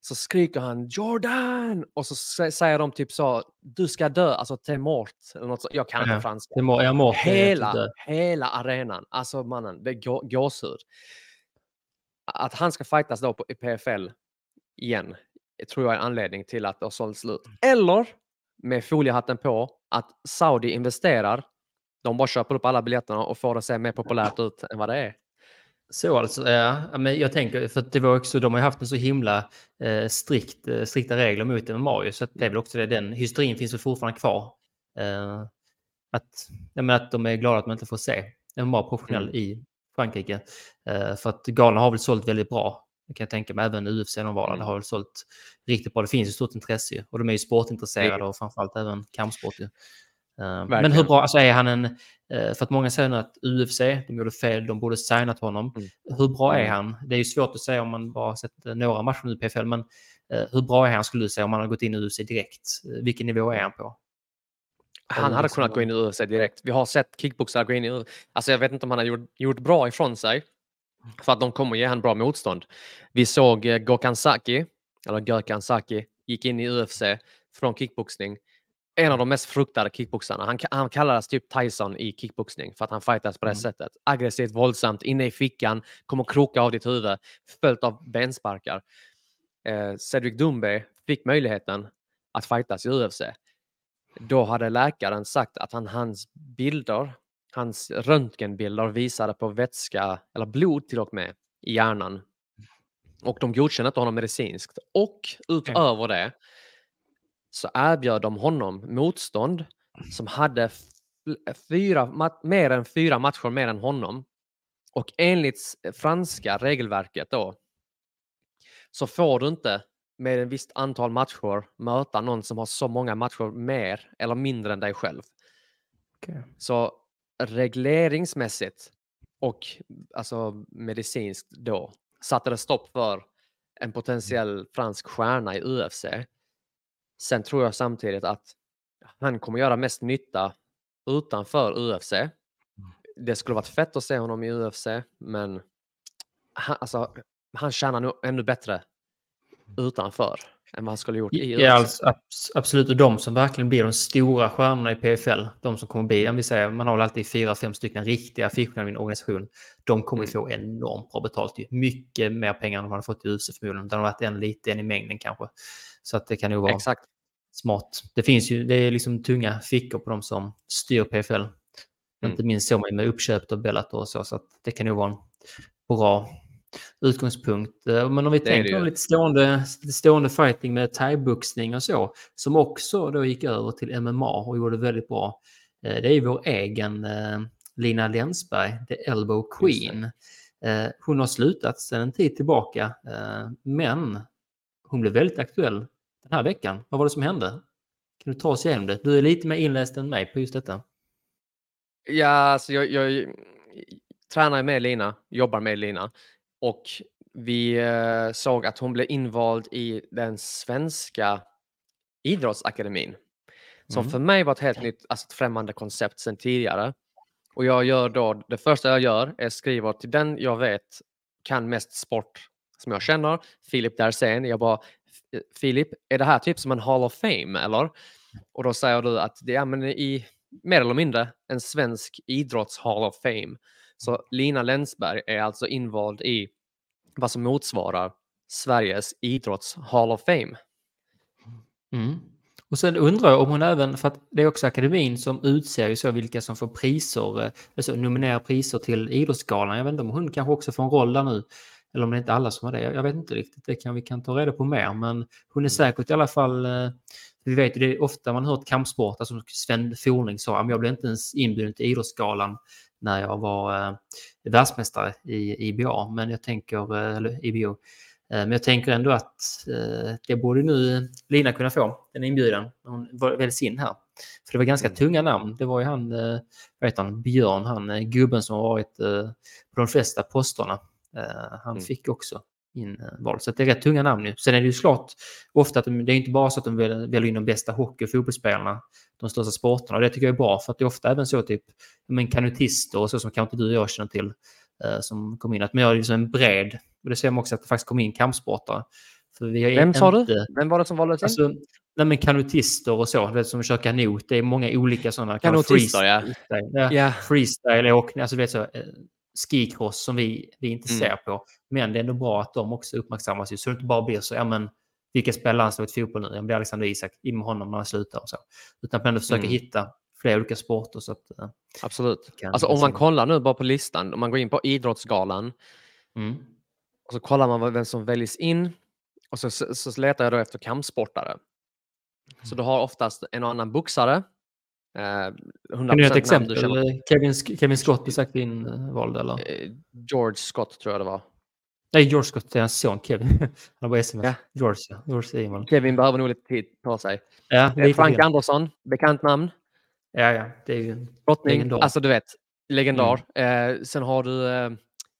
Så skriker han Jordan! Och så säger de typ så, du ska dö, alltså te mort. Eller något så. Jag kan inte franska. Ja, mort, hela, hela arenan, alltså mannen, det är gåshud. Att han ska fightas då på, PFL igen, tror jag är anledning till att det har sålt slut. Eller, med foliehatten på, att Saudi investerar. De bara köper upp alla biljetterna och får det att se mer populärt ut än vad det är. Så alltså, ja, men jag tänker, för det var också, de har haft en så himla eh, strikt, eh, strikta regler mot MMA, så det är väl också det, den hysterin finns väl fortfarande kvar. Eh, att, jag menar, att de är glada att man inte får se MMA professionell mm. i Frankrike. Eh, för att galna har väl sålt väldigt bra, jag kan tänka mig, även UFC de var mm. har väl sålt riktigt bra. Det finns ju stort intresse och de är ju sportintresserade och framförallt även kampsport. Ju. Verkligen. Men hur bra, alltså är han en, eh, för att många säger nu att UFC, de gjorde fel, de borde signat honom. Mm. Hur bra är mm. han? Det är ju svårt att säga om man bara sett eh, några matcher nu i PFL, men eh, hur bra är han skulle du säga om han har gått in i UFC direkt? Vilken nivå är han på? Han hade kunnat gå in i UFC direkt. Vi har sett kickboxare gå in i Alltså jag vet inte om han har gjort, gjort bra ifrån sig. För att de kommer ge honom bra motstånd. Vi såg Gokan Saki, eller Gökan Saki, gick in i UFC från kickboxning en av de mest fruktade kickboxarna. Han, han kallades typ Tyson i kickboxning för att han fightas på det mm. sättet. Aggressivt, våldsamt, inne i fickan, kommer kroka av ditt huvud, följt av bensparkar. Eh, Cedric Doumbé fick möjligheten att fightas i UFC. Då hade läkaren sagt att han, hans bilder, hans röntgenbilder visade på vätska, eller blod till och med, i hjärnan. Och de godkände inte honom medicinskt. Och utöver det så erbjöd de honom motstånd som hade fyra, mer än fyra matcher mer än honom. Och enligt franska regelverket då så får du inte med ett visst antal matcher möta någon som har så många matcher mer eller mindre än dig själv. Okay. Så regleringsmässigt och alltså medicinskt då satte det stopp för en potentiell fransk stjärna i UFC Sen tror jag samtidigt att han kommer göra mest nytta utanför UFC. Mm. Det skulle varit fett att se honom i UFC, men han, alltså, han tjänar nog ännu bättre utanför än vad han skulle gjort i UFC. Ja, alltså, absolut. Och de som verkligen blir de stora stjärnorna i PFL, de som kommer bli, om vi säger, man har väl alltid fyra, fem stycken riktiga fickor i en organisation, de kommer mm. få enormt bra betalt. Mycket mer pengar än de hade fått i UFC förmodligen. Det har varit en lite en i mängden kanske. Så att det kan nog vara Exakt. smart. Det finns ju, det är liksom tunga fickor på de som styr PFL. Mm. Inte minst så med uppköp av Bellator och så, så att det kan nog vara en bra utgångspunkt. Eh, men om vi det tänker på lite stående, stående fighting med thaiboxning och så, som också då gick över till MMA och gjorde väldigt bra. Eh, det är vår egen eh, Lina Länsberg, The Elbow Queen. Hon har slutat sedan en tid tillbaka, men hon blev väldigt aktuell den här veckan. Vad var det som hände? Kan du ta oss igenom det? Du är lite mer inläst än mig på just detta. Ja, alltså jag, jag tränar med Lina, jobbar med Lina och vi eh, såg att hon blev invald i den svenska idrottsakademin. Som Mm. för mig var ett helt nytt, alltså ett främmande koncept sedan tidigare. Och jag gör då, det första jag gör är skriva till den jag vet kan mest sport som jag känner, Filip Dersén. Jag bara, "F- Filip, är det här typ som en Hall of Fame eller? Och då säger du att det är men i mer eller mindre en svensk idrotts Hall of Fame. Så Lina Länsberg är alltså invald i vad som motsvarar Sveriges idrotts Hall of Fame. Mm. Och sen undrar jag om hon även, för att det är också akademin som utser ju så vilka som får priser, eh, alltså nominerar priser till Idrottsgalan. Jag vet inte om hon kanske också får en roll där nu. Eller om det inte är alla som har det. Jag vet inte riktigt. Det kan vi kan ta reda på mer. Men hon är säkert i alla fall... eh, Vi vet ju det är ofta man hört kampsport, alltså Sven Forning sa, "Ja, men jag blev inte ens inbjuden till Idrottsgalan när jag var eh, världsmästare i IBA. Men jag tänker, eh, eller IBO. Eh, Men jag tänker ändå att eh, det borde nu Lina kunna få, den inbjudan. när Hon väljs in här. För det var ganska tunga namn. Det var ju han, vad heter han, Björn, han gubben som har varit på de flesta posterna. Han Mm. fick också in eh. Så det är rätt tunga namn nu. Sen är det ju klart ofta att de, det är inte bara så att de väl- väljer in de bästa hockey och fotbollsspelarna, de största sporterna. Och det tycker jag är bra för att det är ofta även så typ men kanutister och så som kanske inte du och jag känner till eh, som kom in. Att man gör liksom en bred, och det ser man också att det faktiskt kom in kampsportare. För vi har Vem sa inte, du? Vem var det som valdes in? Alltså, nej men kanutister och så, vet, som kör kanot. Det är många olika sådana. kan vara Kanutister, ja. freestyle, ja. Ja. Freestyle åkning, alltså vet så, skikross som vi, vi inte Mm. ser på. Men det är ändå bra att de också uppmärksammas ju, så det inte bara blir så, ja men vilka spelar landslaget fotboll nu? Ja, men det är Alexander Isak, in med honom när han slutar och så. Utan att man ändå försöker Mm. hitta flera olika sporter så att... eh, Absolut. Alltså om man kollar nu bara på listan, om man går in på Idrottsgalan Mm. och så kollar man vad- vem som väljs in och så, så, så letar jag då efter kampsportare. Så du har oftast en och annan boxare. Eh, 100% Kan du ge ett exempel? känner. Kevin, Kevin Scott blir sagt invald eller? Eh, George Scott tror jag det var. Nej, George Scott är hans son Kevin. Han har bara sms. Ja. George, ja. George. Kevin behöver nog lite tid på sig. Ja, Eh, Frank grann. Andersson, bekant namn. Ja, ja, det är ju en Brottning, Legendar. alltså du vet, legendar. Eh, sen har du eh,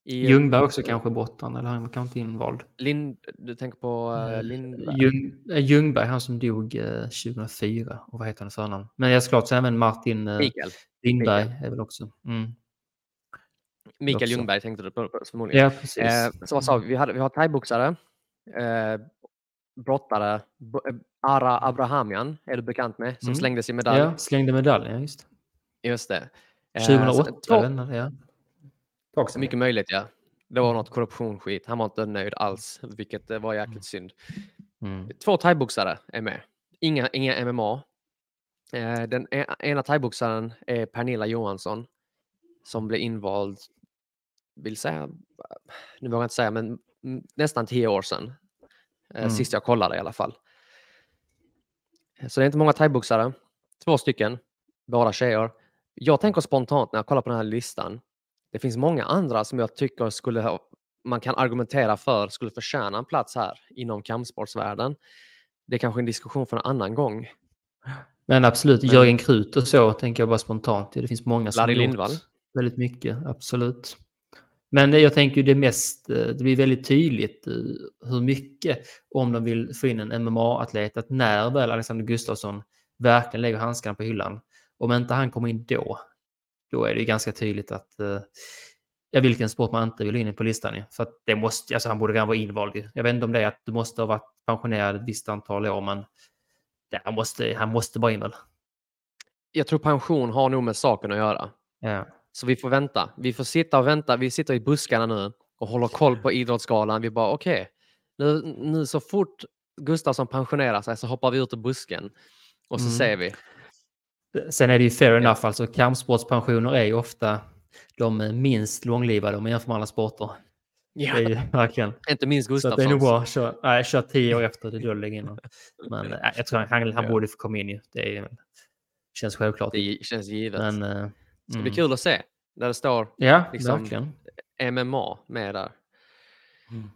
i Ljungberg också kanske brottaren, eller han var kanske inte invald. Lind, du tänker på uh, Lindberg. Ljung, eh, Ljungberg, han som dog eh, 2004. Och vad heter han i förnamn? Men jag såklart så även Martin eh, Mikael. Lindberg är väl också. Mm. Mikael också. Ljungberg tänkte du på förmodligen. Ja, precis. Eh, så vad sa vi? Vi, hade, vi har thaiboxare, eh, brottare, eh, Ara Abrahamian är du bekant med, som Mm. slängde sin medalj. Ja, slängde medaljen, ja, just. Just det. Eh, 2008, så- två- jag ja. Tag sedan. Mycket möjligt, ja. Det var något korruptionsskit. Han var inte nöjd alls, vilket eh, var jäkligt synd. Mm. Två thaiboxare är med. Inga, inga MMA. Eh, den e- ena thaiboxaren är Pernilla Johansson som blev invald, vill säga, nu vågar jag inte säga, men mm, nästan tio år sedan. Eh, Mm. Sist jag kollade i alla fall. Så det är inte många thaiboxare. Två stycken, båda tjejer. Jag tänker spontant när jag kollar på den här listan. Det finns många andra som jag tycker skulle ha, man kan argumentera för skulle förtjäna en plats här inom kampsportsvärlden. Det är kanske en diskussion för en annan gång. Men absolut, Men- Jörgen Krut och så tänker jag bara spontant. Det finns många som Larry Lindvall. väldigt mycket, absolut. Men jag tänker det mest, eh, det blir väldigt tydligt eh, hur mycket, om de vill få in en MMA-atlet, att när väl Alexander Gustafsson verkligen lägger handskarna på hyllan, om inte han kommer in då, då är det ju ganska tydligt att eh, ja, vilken sport man inte vill in på listan. Ju. För det måste, alltså han borde redan vara invald. Jag vet inte om det är att du måste ha varit pensionerad ett visst antal år, men det, han, måste, han måste vara invald. Jag tror pension har nog med saken att göra. Ja. Så vi får vänta. Vi får sitta och vänta. Vi sitter i buskarna nu och håller koll på Idrottsgalan. Vi bara okej, nu, nu så fort Gustafsson pensionerar sig så hoppar vi ut ur busken och så Mm. ser vi. Sen är det ju fair enough, alltså kampsportspensioner är ju ofta de minst långlivade om man jämför med andra sporter. Ja, Det är ju verkligen. inte minst Så att det är nog bra. Kör, nej, kör tio år efter det du lägger in. Men nej, jag tror han, han, Ja. borde få komma in ju. Det är, känns självklart. Det känns givet. Men, eh, det ska bli mm. kul att se. Där det står Ja, liksom- verkligen. MMA med där. Mm,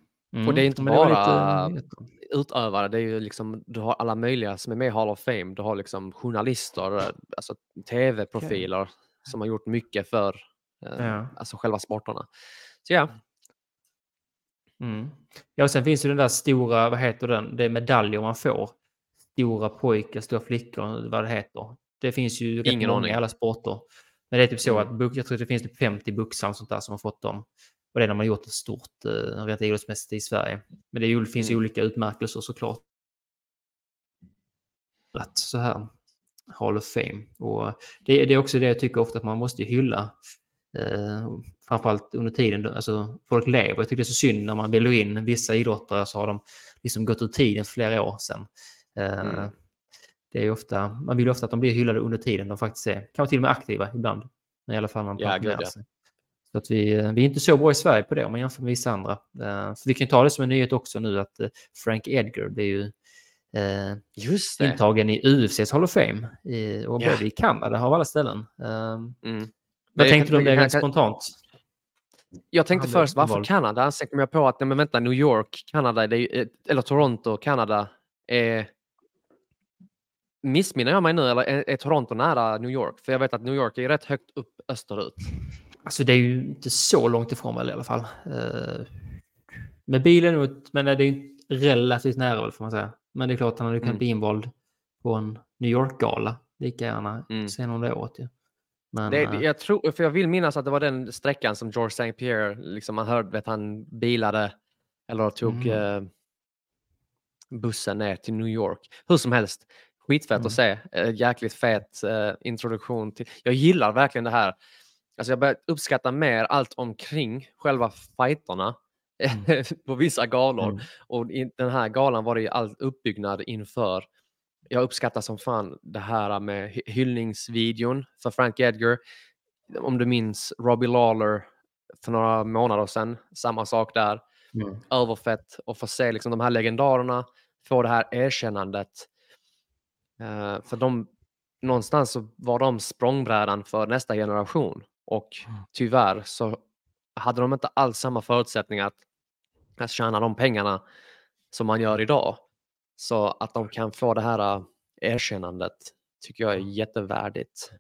Och det är inte det var bara- lite utövare. Det är ju liksom, du har alla möjliga som är med i Hall of Fame. Du har liksom journalister, eh, alltså tv-profiler som har gjort mycket för eh, Ja. alltså själva sporterna. Så ja, Mm. Ja, och sen finns ju den där stora, vad heter den, det är medaljer man får. Stora pojkar, stora flickor, vad det heter. Det finns ju Ingen många i alla sporter. Men det är typ så Mm. att jag tror att det finns typ 50 boxare och sånt där som har fått dem. Och det är när man gjort ett stort uh, rent idrottsmässigt i Sverige. Men det är, finns ju Mm. olika utmärkelser såklart. Att så här, Hall of Fame. Och det, det är också det jag tycker ofta att man måste hylla. Eh, framförallt under tiden, alltså folk lever. Jag tycker det är så synd när man väljer in vissa idrottare så har de liksom gått ur tiden flera år sedan. Eh, Mm. Det är ofta, man vill ofta att de blir hyllade under tiden de faktiskt är, kanske till och med aktiva ibland. Men i alla fall när Ja, pensionerar ja. sig. Så att vi, eh, vi är inte så bra i Sverige på det om man jämför med vissa andra. Eh, så vi kan ta det som en nyhet också nu att eh, Frank Edgar blir ju eh, just det. intagen i UFCs Hall of Fame. I, och både i Kanada av alla ställen. Eh, Mm. vad tänkte du om det rent kan- spontant? Jag tänkte först, varför invald. Kanada? Sen kom jag på att, nej, men vänta, New York, Kanada, ju- eller Toronto, Kanada. Är... Missminner jag mig nu eller är, är Toronto nära New York? För jag vet att New York är rätt högt upp österut. Alltså det är ju inte så långt ifrån väl i alla fall. Eh, med bilen ut, men det är ju relativt nära väl får man säga. Men det är klart att han hade kunnat Mm. bli invald på en New York-gala lika gärna Mm. senare under året ju. Men, Det, eh, jag, tror, för jag vill minnas att det var den sträckan som George St. Pierre, liksom man hörde att han bilade eller tog Mm. eh, bussen ner till New York. Hur som helst, skitfett Mm. att se. Eh, jäkligt fet eh, introduktion. Till, jag gillar verkligen det här. Alltså jag börjar uppskatta mer allt omkring själva fighterna på vissa galor. Mm. Och i den här galan var det ju all uppbyggnad inför. Jag uppskattar som fan det här med hy- hyllningsvideon för Frank Edgar. Om du minns Robbie Lawler för några månader sedan, samma sak där. Mm. Överfett och få se liksom de här legendarerna få det här erkännandet. Eh, för de, någonstans så var de språngbrädan för nästa generation och tyvärr så hade de inte alls samma förutsättningar att, att tjäna de pengarna som man gör idag. Så att de kan få det här eh, erkännandet tycker jag är jättevärdigt.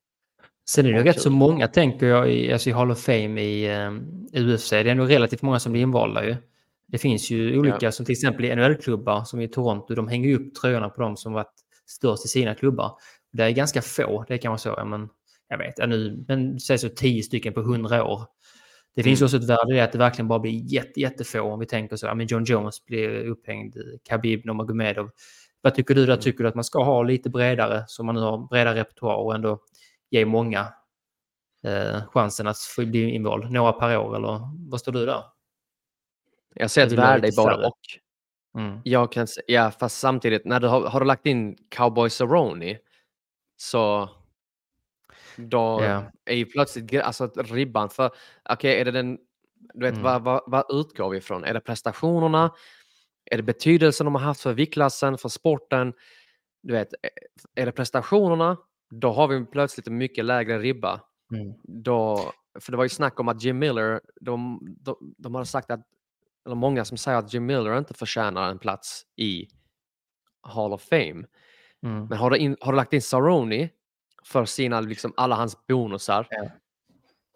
Sen är det ju Ja, rätt så många, tänker jag, i, alltså i Hall of Fame i um, UFC. Det är nog relativt många som blir invalda ju. Det finns ju olika, som till exempel i NHL-klubbar som i Toronto, de hänger ju upp tröjorna på dem som varit störst i sina klubbar. Det är ganska få, det kan man säga, men jag vet, ja, nu, men säg så tio stycken på hundra år. Det finns Mm. också ett värde i att det verkligen bara blir jätte, jättefå om vi tänker så. Ja, men John Jones blir upphängd, Khabib Nurmagomedov. Vad tycker du där? Mm. Tycker du att man ska ha lite bredare, så man nu har bredare repertoar och ändå ge många eh, chansen att få bli invald? Några per år eller vad står du där? Jag ser ett värde i färre. och. Mm. Jag kan ja, fast samtidigt, när du har, har du lagt in Cowboy Cerrone så då Ja. är ju plötsligt alltså, ribban för, okej, är det den, du vet, Mm. vad, vad, vad utgår vi ifrån? Är det prestationerna? Är det betydelsen de har haft för viktklassen, för sporten? Du vet, är det prestationerna? Då har vi plötsligt en mycket lägre ribba. Mm. Då, för det var ju snack om att Jim Miller, de, de, de har sagt att, eller många som säger att Jim Miller inte förtjänar en plats i Hall of Fame. Mm. Men har du, in, har du lagt in Saroni för sina, liksom alla hans bonusar, Ja.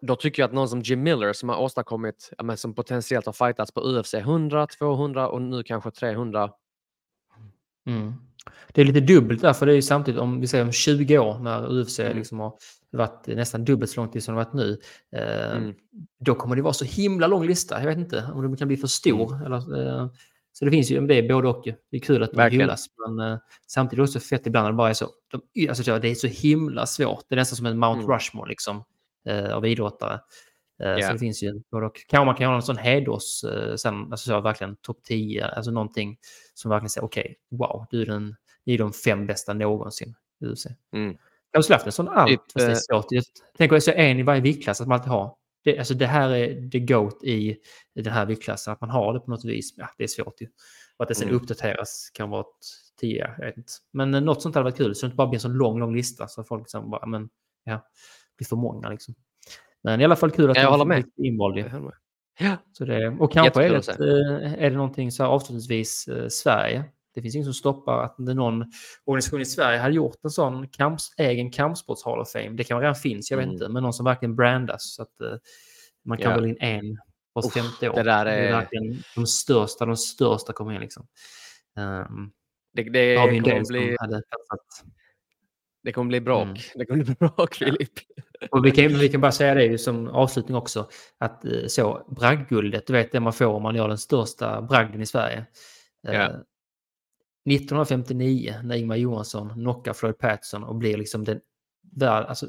då tycker jag att någon som Jim Miller som har åstadkommit, men som potentiellt har fightats på UFC 100, 200 och nu kanske 300. Mm. Det är lite dubbelt där, för det är ju samtidigt om vi säger om 20 år när UFC Mm. liksom har varit nästan dubbelt så lång tid som det varit nu. Eh, Mm. Då kommer det vara så himla lång lista. Jag vet inte om det kan bli för stor. Eller, eh, så det finns ju det är både och. Det är kul att de hyllas. Men eh, samtidigt är också fett ibland när det bara är så. De, alltså, så det är så himla svårt. Det är nästan som en Mount Mm. Rushmore liksom, eh, av idrottare. Ja. Så det finns ju både och. Kanske man kan ha en sån heders, eh, sen, alltså så, verkligen topp 10, alltså någonting som verkligen säger okej, wow, du är den, ni är de fem bästa någonsin i UFC. Mm. Jag har haft en sån allt, Typ, fast det är svårt. Jag tänker att så en i varje viktklass att man alltid har. Det, alltså det här är the GOAT i den här viktklassen, att man har det på något vis. Ja, det är svårt ju. Och att det sen Mm. uppdateras kan vara ett tio, jag vet inte. Men eh, något sånt hade varit kul, så det inte bara blir en sån lång, lång lista så folk liksom bara, men ja, blir för många liksom. Men i alla fall kul att Jag håller med. med. Ja, Så det, och kanske är det, eh, är det någonting så här avslutningsvis eh, Sverige. Det finns ingen som stoppar att det någon organisation i Sverige hade gjort en sån kamps, egen kampsports Hall of Fame. Det kan redan finns, jag vet Mm. inte, men någon som verkligen brandas. Så att eh, man kan Ja. väl in en på Uff, 50 år. det där är- verkligen de största, de största kommer in liksom. Um, Det, det, har vi en kommer del bli, som hade det kommer bli bråk. Mm. Det kommer bli bråk, Filip. Och vi kan, vi kan bara säga det som avslutning också, att eh, så bragdguldet, du vet det man får om man gör den största bragden i Sverige. Eh, Ja. 1959 när Ingmar Johansson knockar Floyd Patterson och blir liksom den, värld, alltså,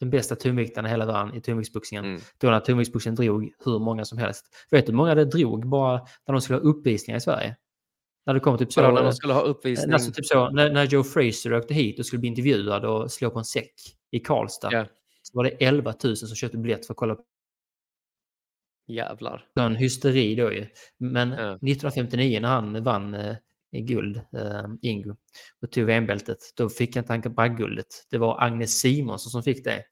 den bästa tungviktaren i hela världen i tungviktsboxningen. Mm. Då när tungviktsboxningen drog hur många som helst. Vet du hur många det drog bara när de skulle ha uppvisningar i Sverige? När det kom typ så... Så när de skulle ha uppvisning. Alltså typ så, när, när Joe Fraser åkte hit och skulle bli intervjuad och slå på en säck i Karlstad. Ja. Så var det 11 000 som köpte biljett för att kolla på Jävlar. en hysteri då ju. Men Ja. 1959 när han vann eh, i guld, eh, Ingo, och tog VM-bältet, då fick han tanka bragdguldet. Det var Agnes Simonsson som fick det.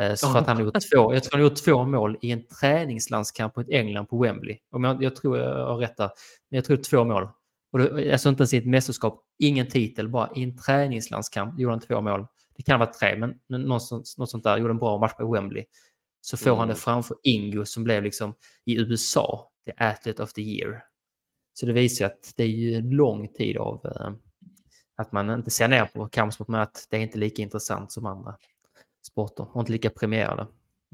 Eh, så för att han gjort två, jag tror han gjort två mål i en träningslandskamp mot England på Wembley. Om jag, jag tror jag har rätt där. Men jag tror två mål. Och det, alltså inte ens i ett mästerskap, ingen titel, bara i en träningslandskamp gjorde han två mål. Det kan vara tre, men något sånt, något sånt där. Gjorde en bra match på Wembley. Så får han Mm. det framför Ingo som blev liksom i USA, the athlete of the year. Så det visar ju att det är ju en lång tid av eh, att man inte ser ner på kampsport, men att det är inte lika intressant som andra sporter och inte lika premierade.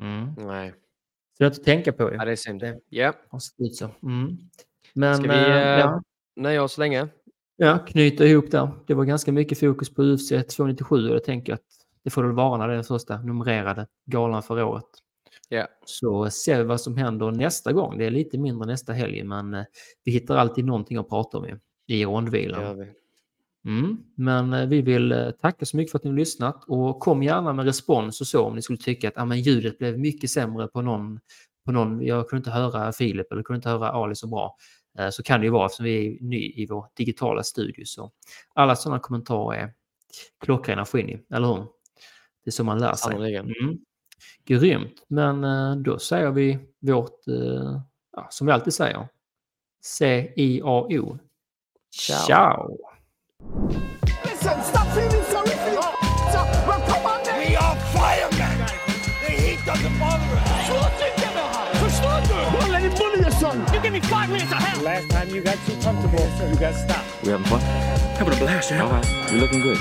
Mm. Nej, Så det är att tänka på ju. ja, det är synd. Det- Ja, har sett ut så. Mm. Men Ska vi, eh, ja, nöja oss länge. ja, knyta ihop där. Det var ganska mycket fokus på UFC 297 och jag tänker att det får väl vara när det är den första numrerade galan för året. Ja. Så ser vi vad som händer nästa gång. Det är lite mindre nästa helg, men eh, vi hittar alltid någonting att prata om i det rondvilan. Mm. Men eh, vi vill eh, tacka så mycket för att ni har lyssnat och kom gärna med respons och så om ni skulle tycka att ah, men ljudet blev mycket sämre på någon, på någon. Jag kunde inte höra Filip eller kunde inte höra Ali så bra. Så kan det ju vara eftersom vi är ny i vår digitala studio. Så alla sådana kommentarer är klockrena få in i, eller hur? Det är så man lär sig. Mm. Grymt, men eh, då säger vi vårt, eh, ja, som vi alltid säger, C-I-A-O. Ciao. Ciao. You give me five minutes of hell. Last time you got too comfortable, you got stopped. We having fun? Having a blast, man. All right. You're looking good.